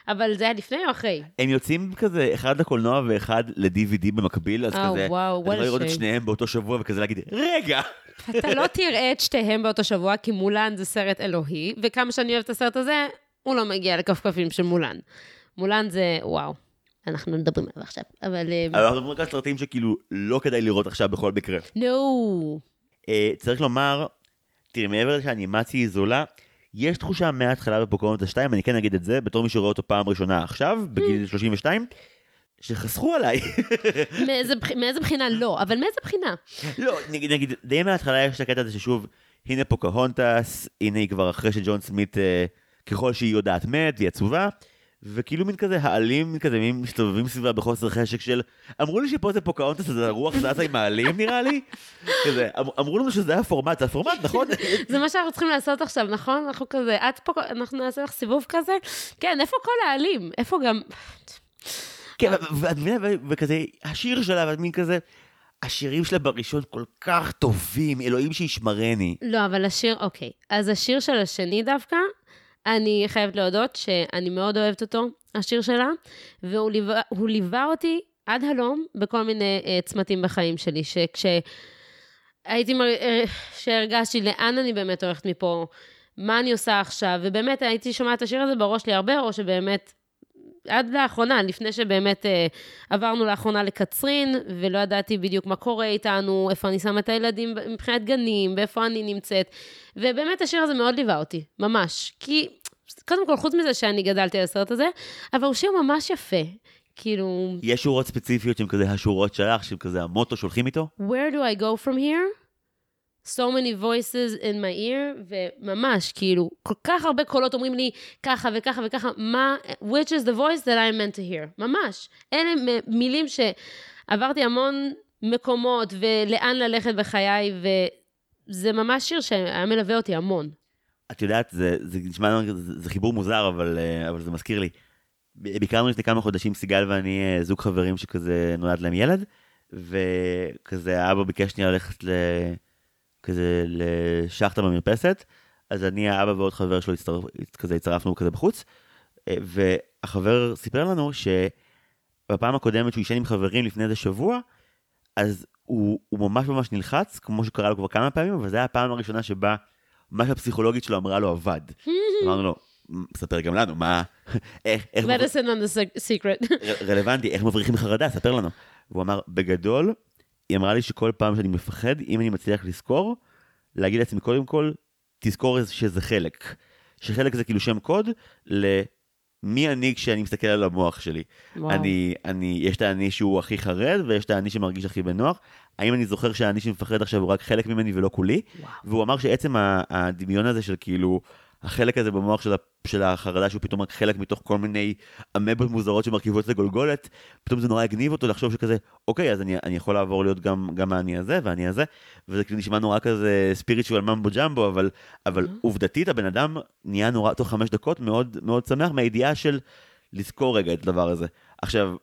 אבל זה היה לפני או אחרי? הם יוצאים כזה, אחד לקולנוע ואחד ל-DVD במקביל, אז אה, כזה, וואו, what a לראות את. שניהם באותו שבוע וכזה להגיד, רגע! אתה לא תראה את שתיהם באותו שבוע, כי מולן זה סרט אלוהי, וכמה שאני אוהבת את הסרט הזה, הוא לא מגיע לכפכפים של מולן. מולן זה, וואו, אנחנו מדברים עליו עכשיו, אבל... אה, אבל אנחנו מדברים על סרטים שכאילו לא כדאי לראות עכשיו בכל מקרה. נו. אה, צריך לומר, תראי, מעבר לזה שהאנימציה היא זולה, יש תחושה מההתחלה בפוקהונטס 2, אני כן אגיד את זה, בתור מי שרואה אותו פעם ראשונה עכשיו, בגיל 32, שחסכו עליי. מאיזה בחינה לא, אבל מאיזה בחינה? לא, נגיד, נגיד, די מההתחלה יש את הקטע הזה ששוב, הנה פוקהונטס, הנה היא כבר אחרי שג'ון סמית, אה, ככל שהיא יודעת מת, והיא עצובה, וכאילו מין כזה העלים, כזה, מין מסתובבים סביבה בחוסר חשק של, אמרו לי שפה זה פוקהונטס, אז הרוח זזה עם העלים נראה לי, כזה, אמ- אמרו לנו שזה הפורמט, זה הפורמט, נכון? זה מה שאנחנו צריכים לעשות עכשיו, נכון? אנחנו כזה, את פה, אנחנו נעשה לך סיבוב כזה? כן, איפה כל העלים? איפה גם... כן, ואת מבינה, וכזה, השיר שלה, ואת מין כזה, השירים שלה בראשון כל כך טובים, אלוהים שישמרני. לא, אבל השיר, אוקיי. אז השיר של השני דווקא, אני חייבת להודות שאני מאוד אוהבת אותו, השיר שלה, והוא ליווה, ליווה אותי עד הלום בכל מיני uh, צמתים בחיים שלי, שכשהייתי, מר... אה, שהרגשתי לאן אני באמת הולכת מפה, מה אני עושה עכשיו, ובאמת הייתי שומעת את השיר הזה בראש לי הרבה, או שבאמת עד לאחרונה, לפני שבאמת אה, עברנו לאחרונה לקצרין, ולא ידעתי בדיוק מה קורה איתנו, איפה אני שמה את הילדים מבחינת גנים, ואיפה אני נמצאת. ובאמת השיר הזה מאוד ליווה אותי, ממש. כי, קודם כל, חוץ מזה שאני גדלתי על הסרט הזה, אבל הוא שיר ממש יפה. כאילו, יש שורות ספציפיות שהן כזה השורות שלך, שהן כזה המוטו שהולכים איתו? where do I go from here? So many voices in my ear, וממש, כאילו, כל כך הרבה קולות אומרים לי ככה וככה וככה, מה, which is the voice that I'm meant to hear, ממש. אלה מילים שעברתי המון מקומות ולאן ללכת בחיי, וזה ממש שיר שהיה מלווה אותי המון. את יודעת, זה, זה נשמע, זה, זה חיבור מוזר, אבל, אה, אבל זה מזכיר לי. ביקרנו לפני כמה חודשים, סיגל ואני, אה, זוג חברים שכזה נולד להם ילד, וכזה האבא ביקש שנייה ללכת ל... כזה לשחטה במרפסת, אז אני, האבא ועוד חבר שלו הצטרף, כזה הצטרפנו כזה בחוץ, אה, והחבר סיפר לנו שבפעם הקודמת שהוא ישן עם חברים לפני איזה שבוע, אז הוא, הוא ממש ממש נלחץ, כמו שקרה לו כבר כמה פעמים, אבל זו הייתה הפעם הראשונה שבה מה שהפסיכולוגית שלו אמרה לו עבד. אמרנו לו, ספר גם לנו, מה, איך, איך, מבר- medicine on the sec- secret. רלוונטי, איך מבריחים מחרדה, ספר לנו. והוא אמר, בגדול, היא אמרה לי שכל פעם שאני מפחד, אם אני מצליח לזכור, להגיד לעצמי קודם כל, תזכור שזה חלק. שחלק זה כאילו שם קוד למי אני כשאני מסתכל על המוח שלי. וואו. אני, אני, יש את האני שהוא הכי חרד, ויש את האני שמרגיש הכי בנוח. האם אני זוכר שהאני שמפחד עכשיו הוא רק חלק ממני ולא כולי? וואו. והוא אמר שעצם הדמיון הזה של כאילו, החלק הזה במוח של, של החרדה שהוא פתאום רק חלק מתוך כל מיני אמבות מוזרות שמרכיבות את הגולגולת, פתאום זה נורא הגניב אותו לחשוב שכזה, אוקיי, אז אני, אני יכול לעבור להיות גם, גם האני הזה והאני הזה, וזה כאילו נשמע נורא כזה ספיריטואל ממבו ג'מבו, אבל, אבל עובדתית הבן אדם נהיה נורא תוך חמש דקות מאוד מאוד שמח מהידיעה של לזכור רגע את הדבר הזה. עכשיו,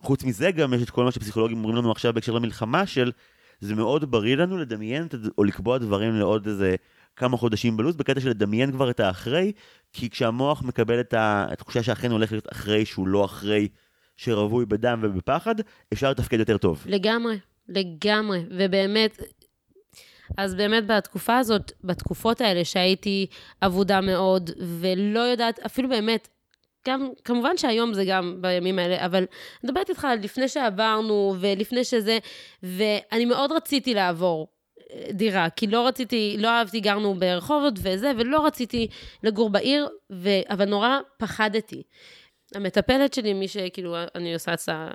חוץ מזה גם יש את כל מה שפסיכולוגים אומרים לנו עכשיו בהקשר למלחמה של זה מאוד בריא לנו לדמיין או לקבוע דברים לעוד איזה כמה חודשים בלו"ז, בקטע של לדמיין כבר את האחרי, כי כשהמוח מקבל את התחושה שאכן הולך להיות אחרי שהוא לא אחרי שרווי בדם ובפחד, אפשר לתפקד יותר טוב. לגמרי, לגמרי, ובאמת, אז באמת בתקופה הזאת, בתקופות האלה שהייתי אבודה מאוד, ולא יודעת, אפילו באמת, גם, כמובן שהיום זה גם בימים האלה, אבל אני מדברת איתך על לפני שעברנו, ולפני שזה, ואני מאוד רציתי לעבור דירה, כי לא רציתי, לא אהבתי, גרנו ברחובות וזה, ולא רציתי לגור בעיר, ו... אבל נורא פחדתי. המטפלת שלי, מי שכאילו, אני עושה אצלה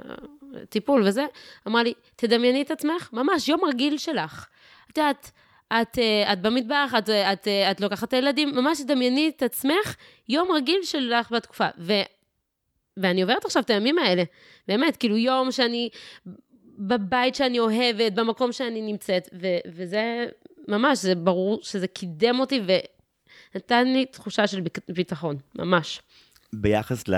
טיפול וזה, אמרה לי, תדמייני את עצמך, ממש יום רגיל שלך. את יודעת, את, אה, את במטבח, את, אה, את, אה, את לוקחת את הילדים, ממש תדמייני את עצמך יום רגיל שלך בתקופה. ו, ואני עוברת עכשיו את הימים האלה, באמת, כאילו יום שאני בבית שאני אוהבת, במקום שאני נמצאת, ו, וזה ממש, זה ברור שזה קידם אותי ונתן לי תחושה של ביטחון, ממש. ביחס ל...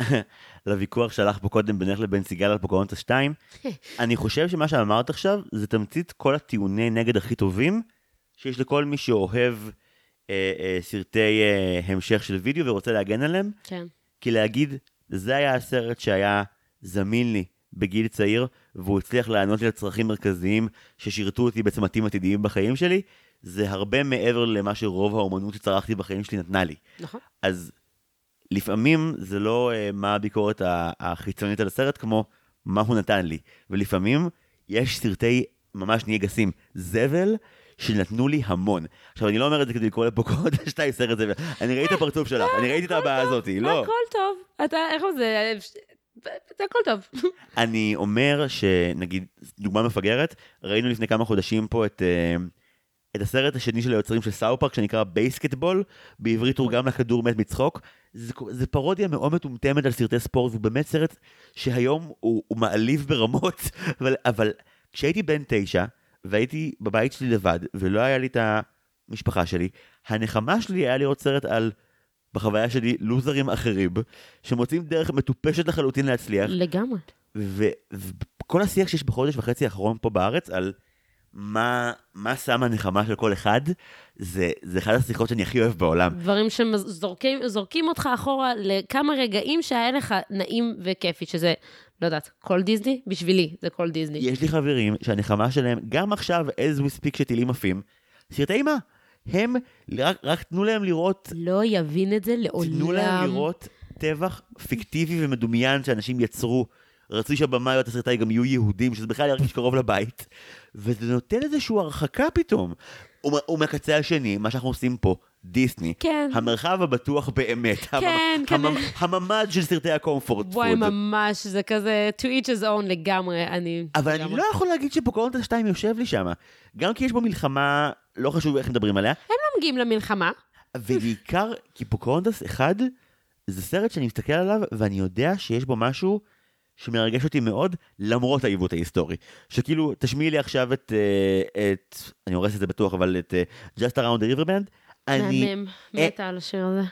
לוויכוח שהלך פה קודם בינך לבין סיגל על פוקהונטס 2, אני חושב שמה שאמרת עכשיו זה תמצית כל הטיעוני נגד הכי טובים שיש לכל מי שאוהב אה, אה, סרטי אה, המשך של וידאו ורוצה להגן עליהם, כן. כי להגיד, זה היה הסרט שהיה זמין לי בגיל צעיר, והוא הצליח לענות לי על צרכים מרכזיים ששירתו אותי בצמתים עתידיים בחיים שלי, זה הרבה מעבר למה שרוב האומנות שצרכתי בחיים שלי נתנה לי. נכון. אז לפעמים זה לא uh, מה הביקורת החיצונית על הסרט, כמו מה הוא נתן לי. ולפעמים יש סרטי ממש נהיה גסים, זבל, שנתנו לי המון. עכשיו, אני לא אומר את זה כדי לקרוא לפוקהונטס שתיים סרט זבל. אני ראיתי את הפרצוף שלך, אני ראיתי את הבעיה הזאת, לא. הכל טוב. אתה, איך זה? זה הכל טוב. אני אומר שנגיד, דוגמה מפגרת, ראינו לפני כמה חודשים פה את, אה, את הסרט השני של היוצרים של סאות' פארק, שנקרא בייסקטבול, בעברית תורגם לכדור מת מצחוק. זה, זה פרודיה מאוד מטומטמת על סרטי ספורט, והוא באמת סרט שהיום הוא, הוא מעליב ברמות, אבל, אבל כשהייתי בן תשע, והייתי בבית שלי לבד, ולא היה לי את המשפחה שלי, הנחמה שלי היה לראות סרט על, בחוויה שלי, לוזרים אחרים, שמוצאים דרך מטופשת לחלוטין להצליח. לגמרי. וכל השיח שיש בחודש וחצי האחרון פה בארץ על מה, מה שם הנחמה של כל אחד, זה, זה אחת השיחות שאני הכי אוהב בעולם. דברים שזורקים אותך אחורה לכמה רגעים שהיה לך נעים וכיפי, שזה, לא יודעת, כל דיסני? בשבילי זה כל דיסני. יש לי חברים שהנחמה שלהם, גם עכשיו, as we speak שטילים עפים, סרטי אימה. הם, רק, רק תנו להם לראות... לא יבין את זה לעולם. תנו להם לראות טבח פיקטיבי ומדומיין שאנשים יצרו. רצוי שהבמאיות הסרטאי גם יהיו יהודים, שזה בכלל ירגיש קרוב לבית. וזה נותן איזושהי הרחקה פתאום. ומהקצה השני, מה שאנחנו עושים פה, דיסני, כן. המרחב הבטוח באמת, כן, המ... המ... הממ"ד של סרטי הקומפורט וואי, ממש, זה כזה to each his own לגמרי, אני... אבל לגמרי. אני לא יכול להגיד שפוקהונטס 2 יושב לי שם, גם כי יש בו מלחמה, לא חשוב איך מדברים עליה. הם לא מגיעים למלחמה. ובעיקר כי פוקהונטס 1, זה סרט שאני מסתכל עליו, ואני יודע שיש בו משהו... שמרגש אותי מאוד, למרות העיוות ההיסטורי. שכאילו, תשמיעי לי עכשיו את, אה, את אני הורס את זה בטוח, אבל את uh, Just Around the Riverband. אני... מהמם, מתה על השיר הזה.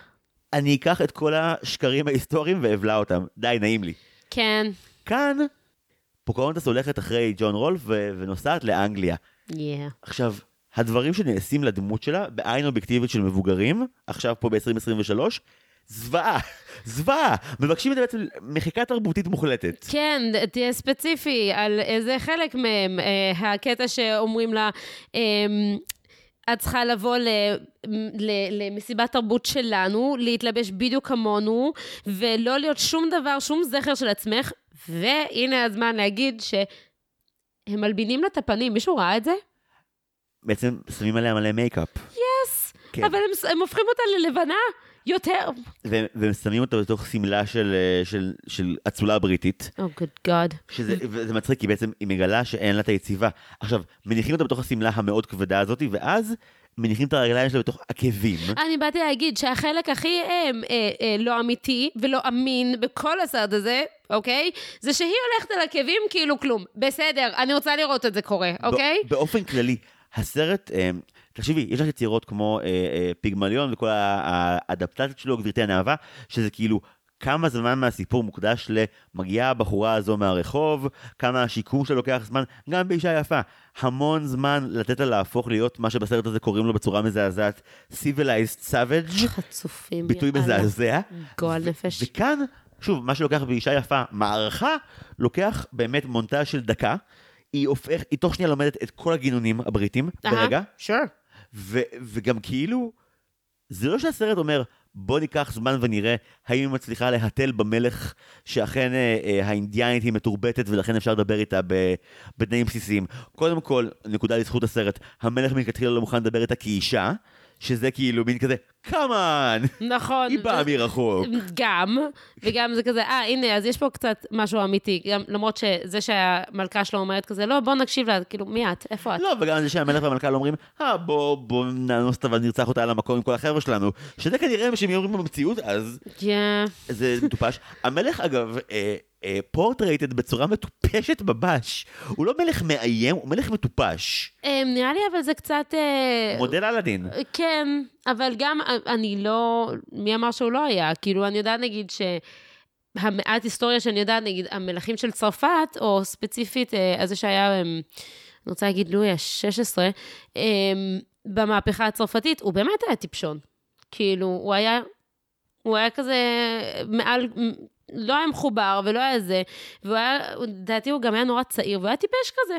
אני אקח את כל השקרים ההיסטוריים ואבלע אותם. די, נעים לי. כן. כאן, פוקהונטס הולכת אחרי ג'ון רולף ונוסעת לאנגליה. Yeah. עכשיו, הדברים שנעשים לדמות שלה, בעין אובייקטיבית של מבוגרים, עכשיו פה ב-2023, זוועה, זוועה. מבקשים את זה בעצם מחיקה תרבותית מוחלטת. כן, תהיה ספציפי על איזה חלק מהם. אה, הקטע שאומרים לה, אה, את צריכה לבוא ל, למסיבת תרבות שלנו, להתלבש בדיוק כמונו, ולא להיות שום דבר, שום זכר של עצמך. והנה הזמן להגיד שהם מלבינים לה את הפנים. מישהו ראה את זה? בעצם שמים עליה מלא מייקאפ. yes, yes, כן. אבל הם, הם הופכים אותה ללבנה. יותר. ו- והם שמים אותו בתוך שמלה של, אה, של, של אצולה בריטית. oh good God. וזה מצחיק, כי בעצם היא מגלה שאין לה את היציבה. עכשיו, מניחים אותה בתוך השמלה המאוד כבדה הזאת, ואז מניחים את הרגליים שלה בתוך עקבים. אני באתי להגיד שהחלק הכי אה, אה, אה, לא אמיתי ולא אמין בכל הסרט הזה, אוקיי? זה שהיא הולכת על עקבים כאילו כלום. בסדר, אני רוצה לראות את זה קורה, אוקיי? באופן כללי, הסרט, אה, תחשבי, יש לך יצירות כמו אה, אה, פיגמליון וכל האדפטציות שלו, גברתי הנאווה, שזה כאילו כמה זמן מהסיפור מוקדש למגיעה הבחורה הזו מהרחוב, כמה השיקום שלה לוקח זמן, גם באישה יפה. המון זמן לתת לה להפוך להיות מה שבסרט הזה קוראים לו בצורה מזעזעת, Civilized Savage. חצופים. ביטוי מזעזע. גועל נפש. וכאן, שוב, מה שלוקח באישה יפה, מערכה, לוקח באמת מונטאז' של דקה. היא הופך, היא תוך שנייה לומדת את כל הגינונים הבריטים ברגע. sure. וגם כאילו, זה לא שהסרט אומר, בוא ניקח זמן ונראה האם היא מצליחה להתל במלך שאכן אה, אה, האינדיאנית היא מתורבתת ולכן אפשר לדבר איתה בתנאים בסיסיים. קודם כל, נקודה לזכות הסרט, המלך מלכתחילה לא מוכן לדבר איתה כאישה. שזה כאילו מין כזה, קאמן! נכון. היא באה מרחוק. גם, וגם זה כזה, אה, הנה, אז יש פה קצת משהו אמיתי. גם למרות שזה שהמלכה שלו אומרת כזה, לא, בוא נקשיב לה, כאילו, מי את? איפה את? לא, וגם זה שהמלך והמלכה לא אומרים, אה, בוא, בוא נאנוס אותה ונרצח אותה על המקום עם כל החבר'ה שלנו. שזה כנראה מה שהם אומרים במציאות אז. כן. זה מטופש. המלך, אגב, אה, פורטרייטד אה, בצורה מטופשת בבש. הוא לא מלך מאיים, הוא מלך מטופש. אמ, נראה לי אבל זה קצת... אה, מודל אלאדין. כן, אבל גם אני לא... מי אמר שהוא לא היה? כאילו, אני יודעת נגיד ש... המעט היסטוריה שאני יודעת, נגיד, המלכים של צרפת, או ספציפית, אה, איזה שהיה, אמ, אני רוצה להגיד לואי ה-16, אמ, במהפכה הצרפתית, הוא באמת היה טיפשון. כאילו, הוא היה, הוא היה כזה מעל, לא היה מחובר ולא היה זה, והוא היה, לדעתי הוא גם היה נורא צעיר, והוא היה טיפש כזה.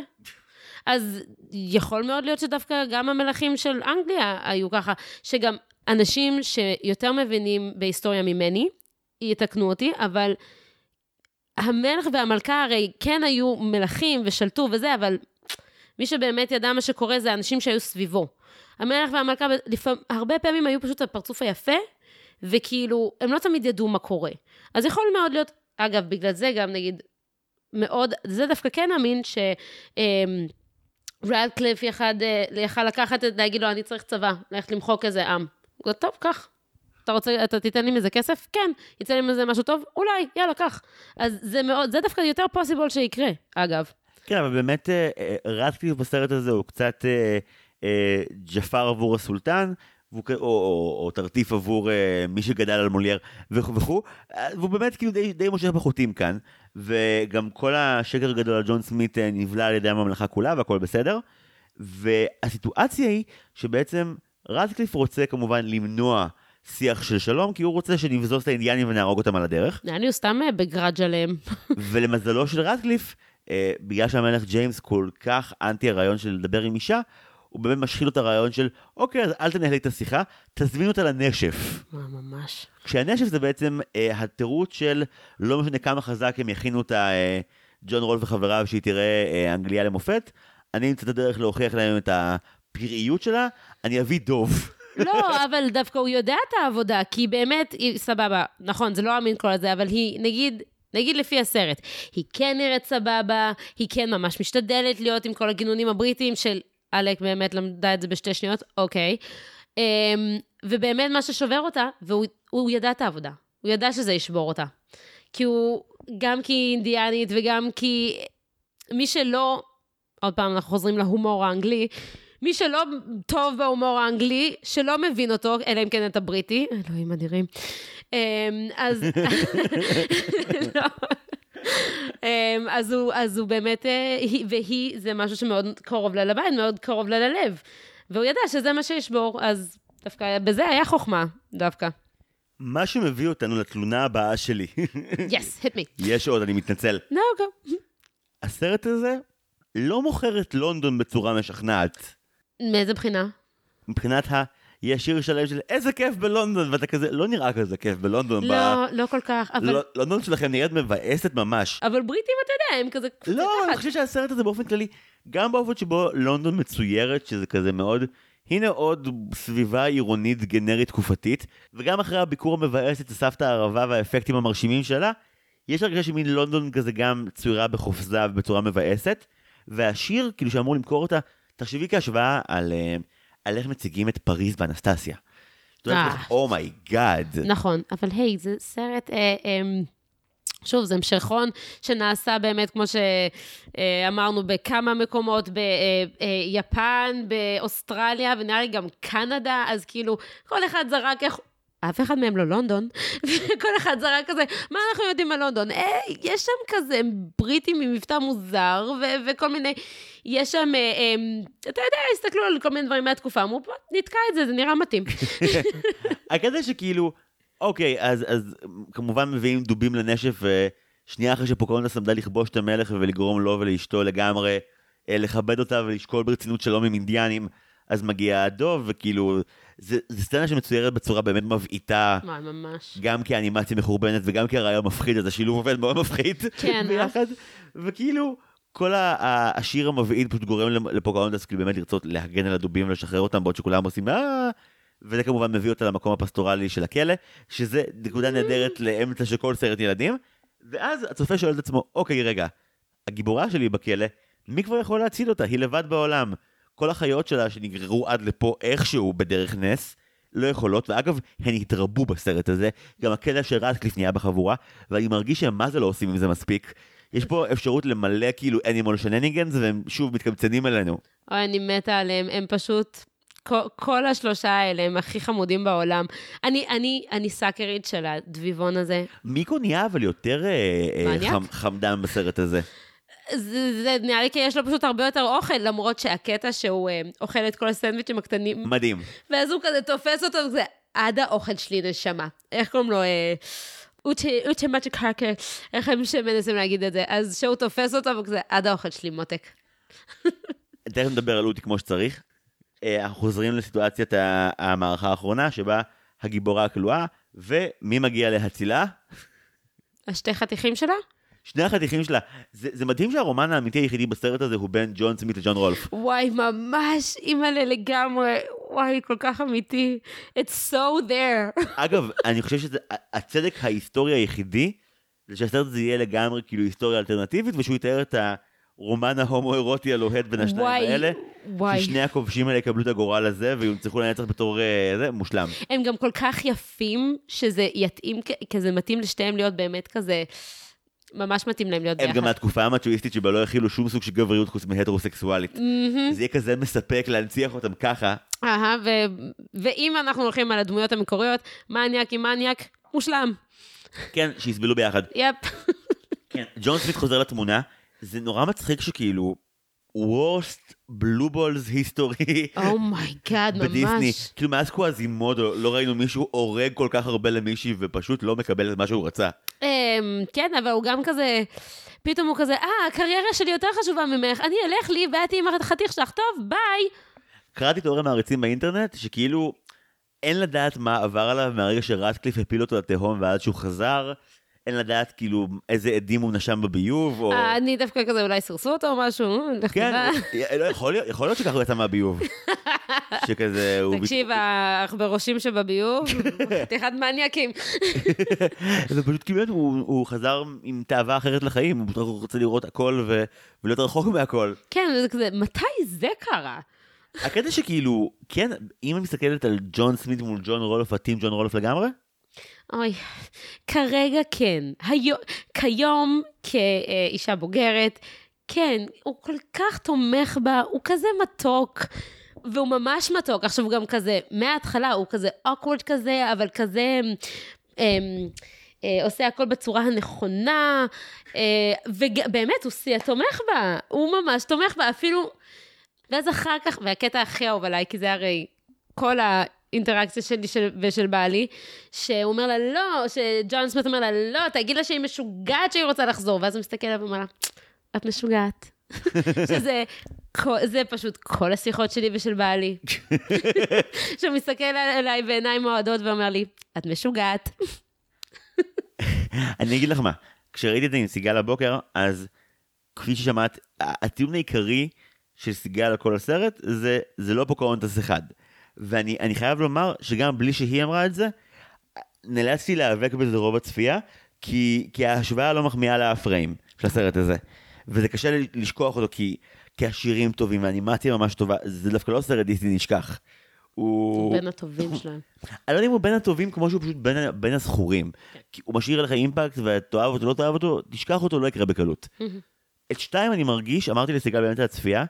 אז יכול מאוד להיות שדווקא גם המלכים של אנגליה היו ככה, שגם אנשים שיותר מבינים בהיסטוריה ממני, יתקנו אותי, אבל המלך והמלכה הרי כן היו מלכים ושלטו וזה, אבל מי שבאמת ידע מה שקורה זה האנשים שהיו סביבו. המלך והמלכה לפעמים, הרבה פעמים היו פשוט הפרצוף היפה, וכאילו, הם לא תמיד ידעו מה קורה. אז יכול מאוד להיות, אגב, בגלל זה גם נגיד, מאוד, זה דווקא כן אמין ש... אמ, רדקליף יחד, אה, יכל לקחת את, להגיד לו, אני צריך צבא, ללכת למחוק איזה עם. הוא טוב, קח. אתה רוצה, אתה תיתן לי מזה כסף? כן. יצא לי מזה משהו טוב? אולי, יאללה, קח. אז זה מאוד, זה דווקא יותר פוסיבול שיקרה, אגב. כן, אבל באמת אה, אה, רדקליף בסרט הזה הוא קצת ג'פר עבור הסולטן, או, או, או תרטיף עבור אה, מי שגדל על מולייר וכו' וכו', אה, והוא באמת כאילו די, די מושך בחוטים כאן, וגם כל השקר הגדול על ג'ון סמית אה, נבלע על ידי הממלכה כולה והכל בסדר, והסיטואציה היא שבעצם רדקליף רוצה כמובן למנוע שיח של שלום, כי הוא רוצה שנבזוז את האינדיאנים ונהרוג אותם על הדרך. הוא סתם אה, בגראז' עליהם. ולמזלו של רדקליף, אה, בגלל שהמלך ג'יימס כל כך אנטי הרעיון של לדבר עם אישה, הוא באמת משחיל לו את הרעיון של, אוקיי, אז אל תנהל את השיחה, תזמין אותה לנשף. מה, ממש. כשהנשף זה בעצם אה, התירוץ של לא משנה כמה חזק הם יכינו אותה, אה, ג'ון רולף וחבריו, שהיא תראה אה, אנגליה למופת, אני אמצא את הדרך להוכיח להם את הפראיות שלה, אני אביא דוב. לא, אבל דווקא הוא יודע את העבודה, כי באמת, היא, סבבה, נכון, זה לא אמין כל הזה, אבל היא, נגיד, נגיד לפי הסרט, היא כן נראית סבבה, היא כן ממש משתדלת להיות עם כל הגינונים הבריטיים של עלק באמת למדה את זה בשתי שניות, אוקיי. Um, ובאמת מה ששובר אותה, והוא הוא ידע את העבודה, הוא ידע שזה ישבור אותה. כי הוא, גם כי היא אינדיאנית וגם כי מי שלא, עוד פעם אנחנו חוזרים להומור האנגלי, מי שלא טוב בהומור האנגלי, שלא מבין אותו, אלא אם כן את הבריטי, אלוהים אדירים. אמ, אז... לא. אמ, אז הוא, אז הוא באמת, אה, היא- והיא, זה משהו שמאוד קרוב לה לבית, מאוד קרוב לה ללב. והוא ידע שזה מה שישבור, אז דווקא בזה היה חוכמה, דווקא. מה שמביא אותנו לתלונה הבאה שלי. יס, hit me. יש עוד, אני מתנצל. No, go. הסרט הזה לא מוכר את לונדון בצורה משכנעת. מאיזה בחינה? מבחינת ה... יש שיר שלם של איזה כיף בלונדון, ואתה כזה, לא נראה כזה כיף בלונדון. לא, לא כל כך, ב... אבל... לא, לונדון שלכם נראית מבאסת ממש. אבל בריטים, אתה יודע, הם כזה... לא, אני. חושב שהסרט הזה באופן כללי, גם באופן שבו לונדון מצוירת, שזה כזה מאוד, הנה עוד סביבה עירונית גנרית תקופתית, וגם אחרי הביקור המבאס אצל הסבתא הערבה והאפקטים המרשימים שלה, יש הרגשה שמין לונדון כזה גם צוירה בחופזה ובצורה מבאסת, והשיר, כאילו שאמור למכור אותה, תחשבי כהשוואה על, אה, על איך מציגים את פריז באנסטסיה. יודעת, אה. Oh my God. נכון, אבל היי, זה סרט, אה, אה, שוב, זה המשכון שנעשה באמת, כמו שאמרנו, בכמה מקומות, ביפן, באוסטרליה, ונראה לי גם קנדה, אז כאילו, כל אחד זרק איך... אף אחד מהם לא לונדון, וכל אחד זרק כזה, מה אנחנו יודעים על לונדון? היי, יש שם כזה בריטים עם מבטא מוזר, ו- וכל מיני, יש שם, אה, אה, אתה יודע, הסתכלו על כל מיני דברים מהתקופה, אמרו, בוא, נתקע את זה, זה נראה מתאים. הקטע שכאילו, אוקיי, אז, אז כמובן מביאים דובים לנשף, ושנייה אחרי שפוקרונטס עמדה לכבוש את המלך ולגרום לו ולאשתו לגמרי אה, לכבד אותה ולשקול ברצינות שלום עם אינדיאנים, אז מגיע הדוב, וכאילו, זה סצנה שמצוירת בצורה באמת מבעיטה, מה, ממש. גם כאנימציה מחורבנת וגם כרעיון מפחיד, אז השילוב עובד מאוד מפחיד. כן, ביחד, וכאילו... כל השיר המבעיד פשוט גורם לפוקהונטס כאילו באמת לרצות להגן על הדובים ולשחרר אותם בעוד שכולם עושים אה וזה כמובן מביא אותה למקום הפסטורלי של הכלא שזה נקודה נהדרת לאמצע של כל סרט ילדים. ואז הצופה שואל את עצמו אוקיי רגע הגיבורה שלי בכלא מי כבר יכול להציל אותה? היא לבד בעולם כל החיות שלה שנגררו עד לפה איכשהו בדרך נס לא יכולות, ואגב, הן התרבו בסרט הזה, גם הכלא של רטקליף נהיה בחבורה, ואני מרגיש שהם מה זה לא עושים עם זה מספיק. יש פה אפשרות למלא כאילו אנימול שנניגנס, והם שוב מתקמצנים עלינו. אוי, אני מתה עליהם, הם פשוט... כל, כל השלושה האלה הם הכי חמודים בעולם. אני, אני, אני סאקרית של הדביבון הזה. מיקו נהיה אבל יותר אה, אה? חמ, חמדן בסרט הזה. זה, זה נראה לי כי יש לו פשוט הרבה יותר אוכל, למרות שהקטע שהוא אה, אוכל את כל הסנדוויצ'ים הקטנים, מדהים. ואז הוא כזה תופס אותו, וזה עד האוכל שלי נשמה. איך קוראים לו? אה, אוצ'ה קרקר, איך הם שמנסים להגיד את זה? אז שהוא תופס אותו, וכזה עד האוכל שלי מותק. תכף נדבר על אוטי כמו שצריך. אה, אנחנו חוזרים לסיטואציית המערכה האחרונה, שבה הגיבורה הכלואה, ומי מגיע להצילה? השתי חתיכים שלה? שני החתיכים שלה. זה, זה מדהים שהרומן האמיתי היחידי בסרט הזה הוא בין ג'ון סמית לג'ון רולף. וואי, ממש אימא'לה לגמרי. וואי, כל כך אמיתי. It's so there. אגב, אני חושב שזה הצדק ההיסטורי היחידי, זה שהסרט הזה יהיה לגמרי כאילו היסטוריה אלטרנטיבית, ושהוא יתאר את הרומן ההומואירוטי הלוהט בין השניים וואי, האלה. וואי. ששני הכובשים האלה יקבלו את הגורל הזה ויונצחו לנצח בתור אה, זה, מושלם. הם גם כל כך יפים, שזה יתאים, כזה מתאים לשתיהם להיות באמת כזה, ממש מתאים להם להיות הם ביחד. גם מהתקופה המצ'ואיסטית שבה לא הכילו שום סוג של גבריות חוץ מהטרוסקסואלית. מהמם. זה יהיה כזה מספק להנציח אותם ככה. אהה, ו- ואם אנחנו הולכים על הדמויות המקוריות, מניאק עם מניאק, מושלם. כן, שיסבלו ביחד. יפ. כן, ג'ון סמית חוזר לתמונה, זה נורא מצחיק שכאילו, worst blue balls history oh my God, בדיסני. Oh ממש. כאילו מאז קוואזימודו לא ראינו מישהו הורג כל כך הרבה למישהי ופשוט לא מקבל את מה שהוא רצה. אמ, כן, אבל הוא גם כזה, פתאום הוא כזה, אה, הקריירה שלי יותר חשובה ממך, אני אלך לי ואת עם החתיך שלך, טוב, ביי. קראתי תיאוריית מעריצים באינטרנט שכאילו אין לדעת מה עבר עליו מהרגע שרטקליף הפיל אותו לתהום ועד שהוא חזר. אין לדעת כאילו איזה עדים הוא נשם בביוב או... אה, אני דווקא כזה, אולי סירסו אותו או משהו, אה, כן, תדע. לא, יכול להיות- שככה הוא יצא מהביוב. שכזה הוא... תקשיב, העכברושים שבביוב, חתיכת מניאקים. זה פשוט כאילו הוא, חזר עם תאווה אחרת לחיים, הוא פשוט רוצה לראות הכל. ולהיות רחוק מהכל. כן, זה כזה, מתי זה קרה? הקטע שכאילו, כן, אם את מסתכלת על ג'ון סמית מול ג'ון רולוף, הטים ג'ון רולוף לגמרי, אוי, כרגע כן. היום, כיום, כאישה בוגרת, כן, הוא כל כך תומך בה, הוא כזה מתוק. והוא ממש מתוק. עכשיו הוא גם כזה, מההתחלה הוא כזה אוקוורד כזה, אבל כזה אמ, אה, עושה הכל בצורה הנכונה, אה, ובאמת, הוא שיא התומך בה, הוא ממש תומך בה, אפילו... ואז אחר כך, והקטע הכי אהוב עליי, כי זה הרי כל האינטראקציה שלי של, ושל בעלי, שהוא אומר לה, לא, שג'ון סמית אומר לה, לא, תגיד לה שהיא משוגעת שהיא רוצה לחזור, ואז הוא מסתכל עליו ואומר לה, את משוגעת. שזה כל, זה פשוט כל השיחות שלי ושל בעלי. שהוא מסתכל עליי בעיניים אוהדות ואומר לי, את משוגעת. אני אגיד לך מה, כשראיתי את זה עם סיגל הבוקר, אז כפי ששמעת, הטיעון העיקרי של סיגל על כל הסרט, זה, זה לא פוקהונטס אחד. ואני אני חייב לומר שגם בלי שהיא אמרה את זה, נאלצתי להיאבק בזה רוב הצפייה, כי, כי ההשוואה לא מחמיאה לאף ריים של הסרט הזה. וזה קשה לי לשכוח אותו כי, כי השירים טובים והאנימציה ממש טובה, זה דווקא לא סרט דיסני נשכח. הוא... הוא בין הטובים שלהם. אני לא יודע אם הוא בין הטובים כמו שהוא פשוט בין, בין הזכורים. כי הוא משאיר לך אימפקט ותאהב אותו, לא תאהב אותו, תשכח אותו, לא יקרה בקלות. את שתיים אני מרגיש, אמרתי לסיגל באמצע הצפייה,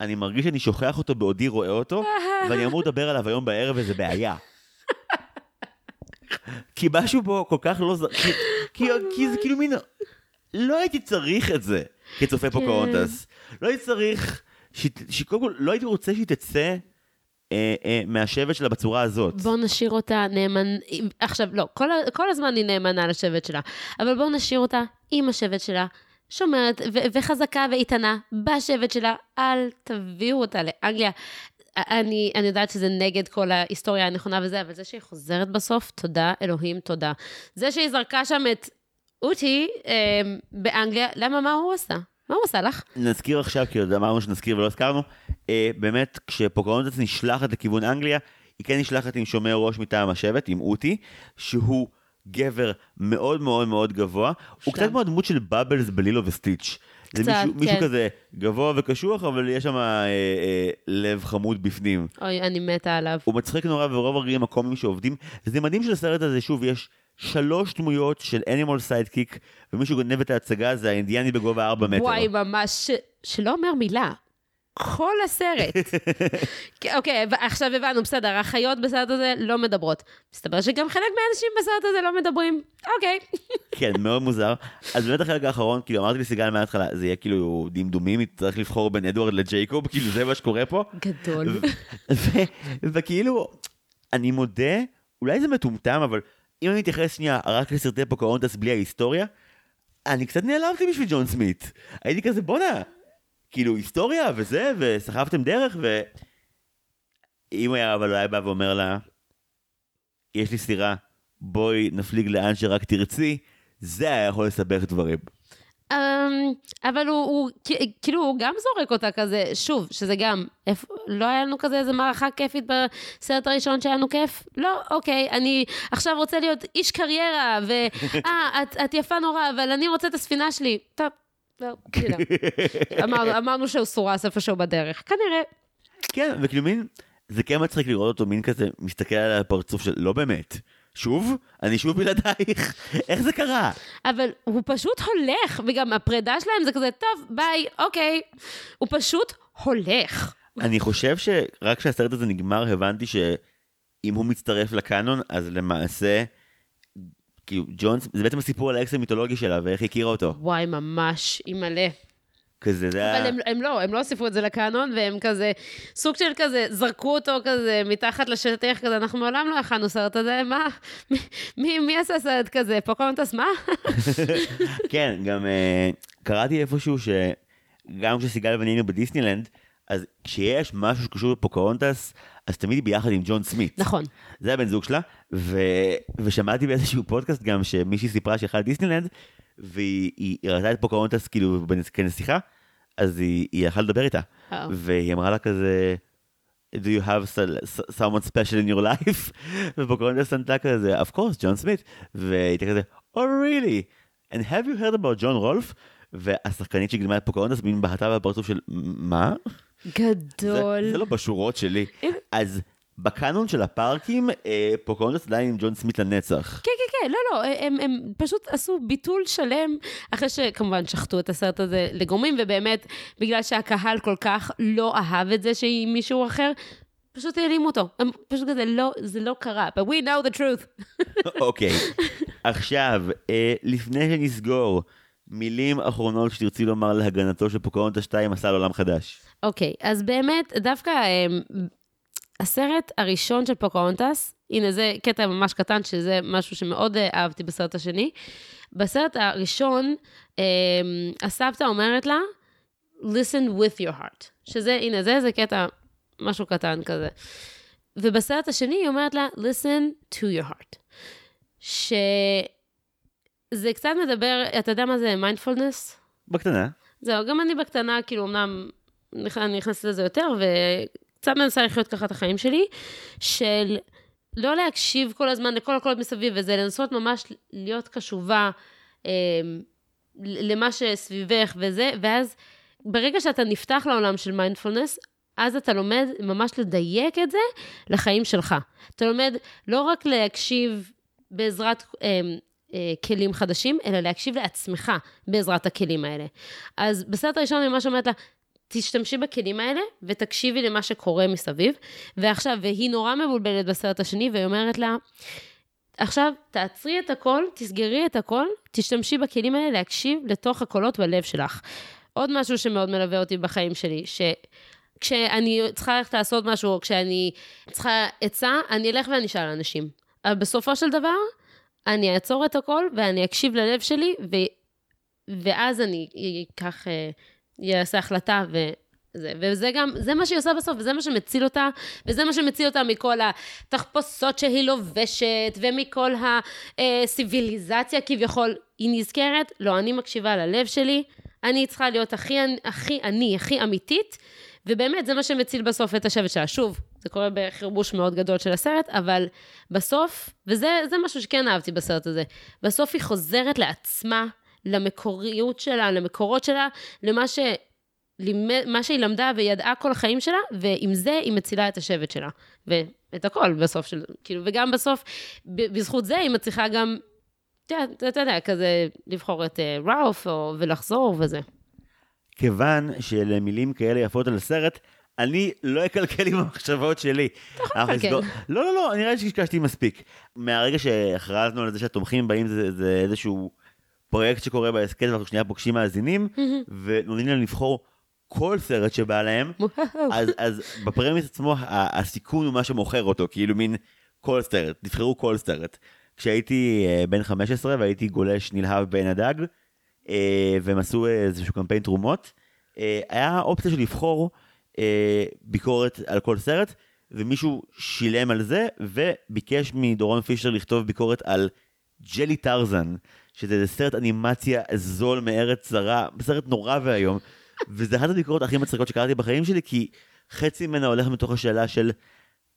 אני מרגיש שאני שוכח אותו בעודי רואה אותו, ואני אמור לדבר עליו היום בערב וזה בעיה. כי משהו פה כל כך לא ז... כי, כי, כי זה כאילו מין... לא הייתי צריך את זה כצופה פוקהונטס. לא הייתי צריך... ש- שקודם כל, לא הייתי רוצה שהיא תצא אה, אה, מהשבט שלה בצורה הזאת. בואו נשאיר אותה נאמנ... עכשיו, לא, כל, כל הזמן היא נאמנה לשבט שלה, אבל בואו נשאיר אותה עם השבט שלה, שומרת ו- וחזקה ואיתנה בשבט שלה, אל תביאו אותה לאנגליה. אני, אני יודעת שזה נגד כל ההיסטוריה הנכונה וזה, אבל זה שהיא חוזרת בסוף, תודה, אלוהים, תודה. זה שהיא זרקה שם את אוטי אה, באנגליה, למה, מה הוא עשה? מה הוא עשה לך? נזכיר עכשיו, כי עוד אמרנו שנזכיר ולא הזכרנו, אה, באמת, כשפוקהונטס נשלחת לכיוון אנגליה, היא כן נשלחת עם שומר ראש מטעם השבט, עם אוטי, שהוא גבר מאוד מאוד מאוד גבוה. הוא קצת כמו הדמות של בבלס בלילו וסטיץ'. זה קצת, מישהו, מישהו כן. כזה גבוה וקשוח, אבל יש שם אה, אה, לב חמוד בפנים. אוי, אני מתה עליו. הוא מצחיק נורא, ורוב הרגעים הקומיים שעובדים. זה מדהים שלסרט הזה, שוב, יש שלוש דמויות של animal sidekick, ומישהו גונב את ההצגה, זה האינדיאני בגובה 4 מטר. וואי, ממש, ש... שלא אומר מילה. כל הסרט. אוקיי, ו- עכשיו הבנו, בסדר, החיות בסרט הזה לא מדברות. מסתבר שגם חלק מהאנשים בסרט הזה לא מדברים. אוקיי. כן, מאוד מוזר. אז באמת החלק האחרון, כאילו אמרתי לסיגל מההתחלה, זה יהיה כאילו דמדומים, תצטרך לבחור בין אדוארד לג'ייקוב, כאילו זה מה שקורה פה. גדול. וכאילו, אני מודה, אולי זה מטומטם, אבל אם אני מתייחס שנייה רק לסרטי פוקהונטס בלי ההיסטוריה, אני קצת נעלבתי בשביל ג'ון סמית. הייתי כזה, בואנה, כאילו היסטוריה וזה, וסחבתם דרך, ו... אם היה אבל היה בא ואומר לה, יש לי סירה, בואי נפליג לאן שרק תרצי, זה היה יכול לסבך דברים. אמ, אבל הוא, הוא, כאילו, הוא גם זורק אותה כזה, שוב, שזה גם, איפה, לא היה לנו כזה איזה מערכה כיפית בסרט הראשון שהיה לנו כיף? לא, אוקיי, אני עכשיו רוצה להיות איש קריירה, ואה, את, את יפה נורא, אבל אני רוצה את הספינה שלי. טוב, know. אמרנו, אמרנו שהוא סורס איפשהו בדרך, כנראה. כן, וכאילו מין, זה כן מצחיק לראות אותו מין כזה, מסתכל על הפרצוף של, לא באמת. שוב? אני שוב בלעדייך? איך זה קרה? אבל הוא פשוט הולך, וגם הפרידה שלהם זה כזה, טוב, ביי, אוקיי. הוא פשוט הולך. אני חושב שרק כשהסרט הזה נגמר הבנתי שאם הוא מצטרף לקאנון, אז למעשה, כאילו, ג'ונס, זה בעצם הסיפור על האקס המיתולוגי שלה ואיך היא הכירה אותו. וואי, ממש, היא מלא. כזה, זה אבל היה... הם, הם לא, הם לא הוסיפו את זה לקאנון, והם כזה, סוג של כזה, זרקו אותו כזה מתחת לשטח כזה, אנחנו מעולם לא הכנו סרט הזה, מה? מי, מי, מי עשה סרט כזה? פוקונטס, מה? כן, גם uh, קראתי איפשהו שגם כשסיגל ואני היינו בדיסנילנד, אז כשיש משהו שקשור בפוקהונטס, אז תמיד היא ביחד עם ג'ון סמית. נכון. זה הבן זוג שלה, ו... ושמעתי באיזשהו פודקאסט גם שמישהי סיפרה שהיא הלכה לדיסנילנד, והיא היא, היא ראתה את פוקהונטס כאילו כנסיכה, אז היא, היא הלכה לדבר איתה, אה. והיא אמרה לה כזה, do you have so- someone special in your life? ופוקהונטס ענתה כזה, of course, ג'ון סמית, והיא הייתה כזה, oh really? And have you heard about ג'ון רולף? והשחקנית שגילמה את פוקהונטס מין בהתה בפרצוף של, מה? זה, גדול. זה לא בשורות שלי. אז בקאנון של הפארקים, אה, פוקהונטס עדיין עם ג'ון סמית לנצח. כן, כן, כן, לא, לא, הם, הם פשוט עשו ביטול שלם, אחרי שכמובן שחטו את הסרט הזה לגורמים, ובאמת, בגלל שהקהל כל כך לא אהב את זה שהיא מישהו אחר, פשוט העלימו אותו. הם פשוט כזה, לא, זה לא קרה, but we know the truth. אוקיי. עכשיו, אה, לפני שנסגור, מילים אחרונות שתרצי לומר להגנתו של פוקהונטס 2 מסע לעולם חדש. אוקיי, אז באמת, דווקא אמ, הסרט הראשון של פוקהונטס, הנה זה קטע ממש קטן, שזה משהו שמאוד אה, אהבתי בסרט השני. בסרט הראשון, אמ, הסבתא אומרת לה, listen with your heart, שזה, הנה זה, זה קטע, משהו קטן כזה. ובסרט השני היא אומרת לה, listen to your heart. שזה קצת מדבר, אתה יודע מה זה מיינדפולנס? בקטנה. זהו, גם אני בקטנה, כאילו, אמנם אני נכנסת לזה יותר, וקצת מנסה לחיות ככה את החיים שלי, של לא להקשיב כל הזמן לכל הקולות מסביב, וזה לנסות ממש להיות קשובה אה, למה שסביבך וזה, ואז ברגע שאתה נפתח לעולם של מיינדפולנס, אז אתה לומד ממש לדייק את זה לחיים שלך. אתה לומד לא רק להקשיב בעזרת אה, כלים חדשים, אלא להקשיב לעצמך בעזרת הכלים האלה. אז בסרט הראשון אני ממש אומרת לה, תשתמשי בכלים האלה ותקשיבי למה שקורה מסביב. ועכשיו, והיא נורא מבולבלת בסרט השני, והיא אומרת לה, עכשיו, תעצרי את הכל, תסגרי את הכל, תשתמשי בכלים האלה להקשיב לתוך הקולות בלב שלך. עוד משהו שמאוד מלווה אותי בחיים שלי, שכשאני צריכה ללכת לעשות משהו, או כשאני צריכה עצה, אני אלך ואני אשאל אנשים. אבל בסופו של דבר, אני אעצור את הכל ואני אקשיב ללב שלי, ו... ואז אני אקח, אה, אעשה החלטה וזה. וזה גם, זה מה שהיא עושה בסוף, וזה מה שמציל אותה, וזה מה שמציל אותה מכל התחפושות שהיא לובשת, ומכל הסיביליזציה כביכול. היא נזכרת, לא, אני מקשיבה ללב שלי, אני צריכה להיות הכי, הכי אני, הכי אמיתית, ובאמת, זה מה שמציל בסוף את השבט שלה. שוב, זה קורה בחרבוש מאוד גדול של הסרט, אבל בסוף, וזה זה משהו שכן אהבתי בסרט הזה, בסוף היא חוזרת לעצמה, למקוריות שלה, למקורות שלה, למה ש... מה שהיא למדה וידעה כל החיים שלה, ועם זה היא מצילה את השבט שלה. ואת הכל בסוף של... כאילו, וגם בסוף, בזכות זה היא מצליחה גם, אתה יודע, כזה לבחור את uh, ראוף, או, ולחזור וזה. כיוון שלמילים כאלה יפות על הסרט, אני לא אקלקל עם המחשבות שלי. אתה יכול לקלקל. לא, לא, לא, נראה לי שקשקשתי מספיק. מהרגע שהכרזנו על זה שהתומכים באים, זה, זה איזשהו פרויקט שקורה בהסכת, ואנחנו שנייה פוגשים מאזינים, ונותנים להם לבחור כל סרט שבא להם, אז, אז בפרמיס עצמו, הסיכון הוא מה שמוכר אותו, כאילו מין כל סרט, תבחרו כל סרט. כשהייתי אה, בן 15 והייתי גולש נלהב בעין הדג, והם עשו איזשהו קמפיין תרומות, אה, היה אופציה של לבחור אה, ביקורת על כל סרט, ומישהו שילם על זה, וביקש מדורון פישר לכתוב ביקורת על ג'לי טרזן, שזה סרט אנימציה זול מארץ זרה, סרט נורא ואיום, וזה אחת הביקורות הכי מצחיקות שקראתי בחיים שלי, כי חצי ממנה הולך מתוך השאלה של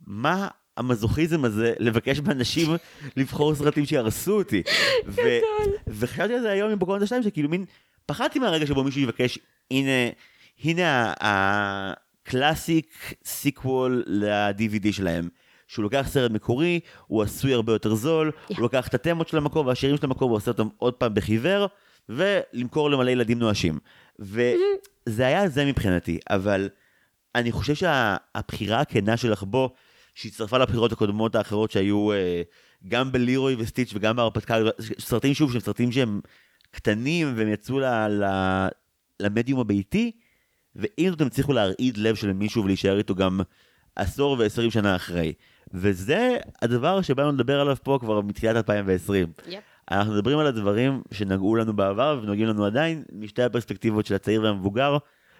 מה המזוכיזם הזה לבקש מאנשים לבחור סרטים שיהרסו אותי. ו- וחשבתי על זה היום עם פוקהונטס 2, שכאילו מין, פחדתי מהרגע שבו מישהו יבקש, הנה, הנה ה classic sequel ל-DVD שלהם. שהוא לוקח סרט מקורי, הוא עשוי הרבה יותר זול, Yeah. הוא לוקח את התמות של המקור והשירים של המקור ועושה אותם עוד פעם בחיוור, ולמכור למלא ילדים נואשים. וזה היה זה מבחינתי, אבל אני חושב שהבחירה הכנה שלך בו, שהצטרפה לבחירות הקודמות האחרות שהיו אה, גם בלירוי וסטיץ' וגם בהרפתקה, סרטים שוב שהם סרטים שהם קטנים והם יצאו ל, ל, למדיום הביתי, ואם זאת הם הצליחו להרעיד לב של מישהו ולהישאר איתו גם עשור ועשרים שנה אחרי. וזה הדבר שבאנו לדבר עליו פה כבר מתחילת 2020. יפ. אנחנו מדברים על הדברים שנגעו לנו בעבר ונוגעים לנו עדיין משתי הפרספקטיבות של הצעיר והמבוגר,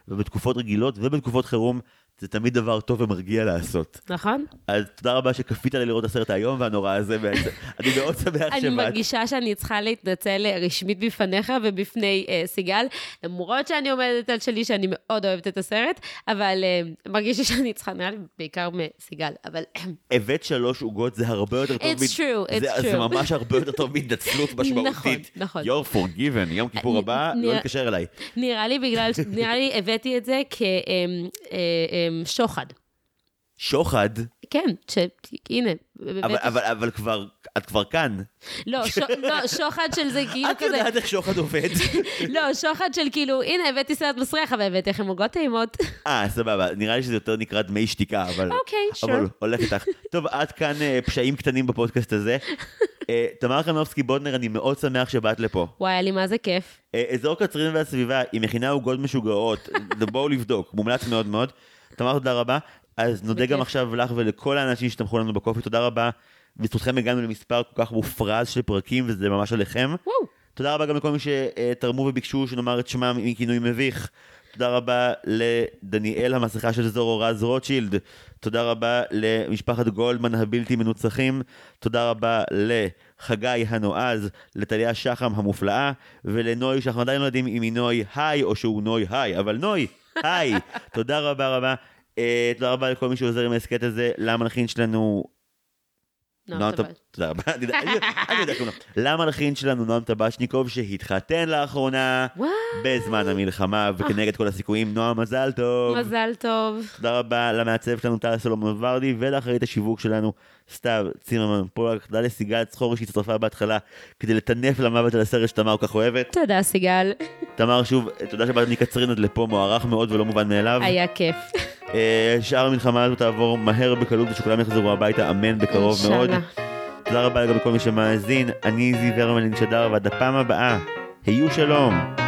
ובתקופות רגילות ובתקופות חירום זה תמיד דבר טוב ומרגיע לעשות. נכון? אז תודה רבה שכפית לי לראות את הסרט האיום והנורא הזה, בעצם. אני מאוד שמח אני שבאת. מרגישה שאני צריכה להתנצל אה, רשמית בפניך ובפני אה, סיגל, למרות שאני עומדת על שלי שאני מאוד אוהבת את הסרט, אבל אה, מרגישה שאני צריכה, נראה לי בעיקר מסיגל, אבל הבאת שלוש עוגות זה הרבה יותר טוב. It's true, it's זה, זה true. ממש הרבה יותר טוב מהתנצלות משמעותית. נכון. You're forgiven, יום כיפור הבא, לא תתקשר אליי. נראה לי בגלל, נראה לי הבאתי את זה כשוחד. שוחד, כן, ש... הנה, אבל, אבל, אבל כבר, את כבר כאן. לא, ש- לא, שוחד של זה כאילו את כזה, יודעת איך שוחד עובד. לא, שוחד של כאילו, הנה, הבאתי סרט מסריח, אבל הבאתי לכם עוגות טעימות. אה, סבבה, נראה לי שזה יותר נקרא דמי שתיקה, אבל... אוקיי, אבל sure. הולך איתך. טוב, עד כאן אה, פשעים קטנים בפודקאסט הזה. אה, תמר חנובסקי בודנר, אני מאוד שמח שבאת לפה. וואי, היה לי מה זה כיף. אה, אזור קצרין והסביבה, היא מכינה עוגות משוגעות, בואו לבדוק, מומלץ מאוד מאוד. תמר, תודה רבה. אז נודה. גם עכשיו לך ולכל האנשים שתמכו לנו בקופי, תודה רבה. בזכותכם הגענו למספר כל כך מופרז של פרקים, וזה ממש עליכם. תודה רבה גם לכל מי שתרמו וביקשו שנאמר את שמם מכינוי מביך. תודה רבה לדניאל המסכה של זורו רז רוטשילד. תודה רבה למשפחת גולדמן הבלתי מנוצחים. תודה רבה לחגי הנועז, לטליה שחם המופלאה, ולנוי שאנחנו עדיין לא יודעים אם היא נוי היי או שהוא נוי היי, אבל נוי, היי. תודה רבה רבה. אה, תודה רבה לכל מי שעוזר עם ההסכת הזה, למנחין שלנו נועם נועם טבעת. טב- תודה רבה, אני יודע-. למלחין שלנו נועם טבשניקוב שהתחתן לאחרונה. בזמן המלחמה וכנגד כל הסיכויים נועם מזל טוב. מזל טוב. תודה רבה למעצב שלנו טל סולומון ורדי ולאחרית השיווק שלנו סתיו צימרמן פולק. תודה לסיגל צחורי שהצטרפה בהתחלה כדי לטנף למוות על הסרט שתמר כל כך אוהבת. תודה, סיגל. תמר שוב, תודה שבאת מקצרין עד לפה, מוערך מאוד ולא מובן מאליו. היה כיף. אה, שאר המלחמה הזו תעבור מהר בקלות ושכולם יחזרו הביתה, אמן בקרוב מאוד. תודה רבה גם לכל מי שמאזין, אני זיו הרמלין שדר, ועד הפעם הבאה, היו שלום.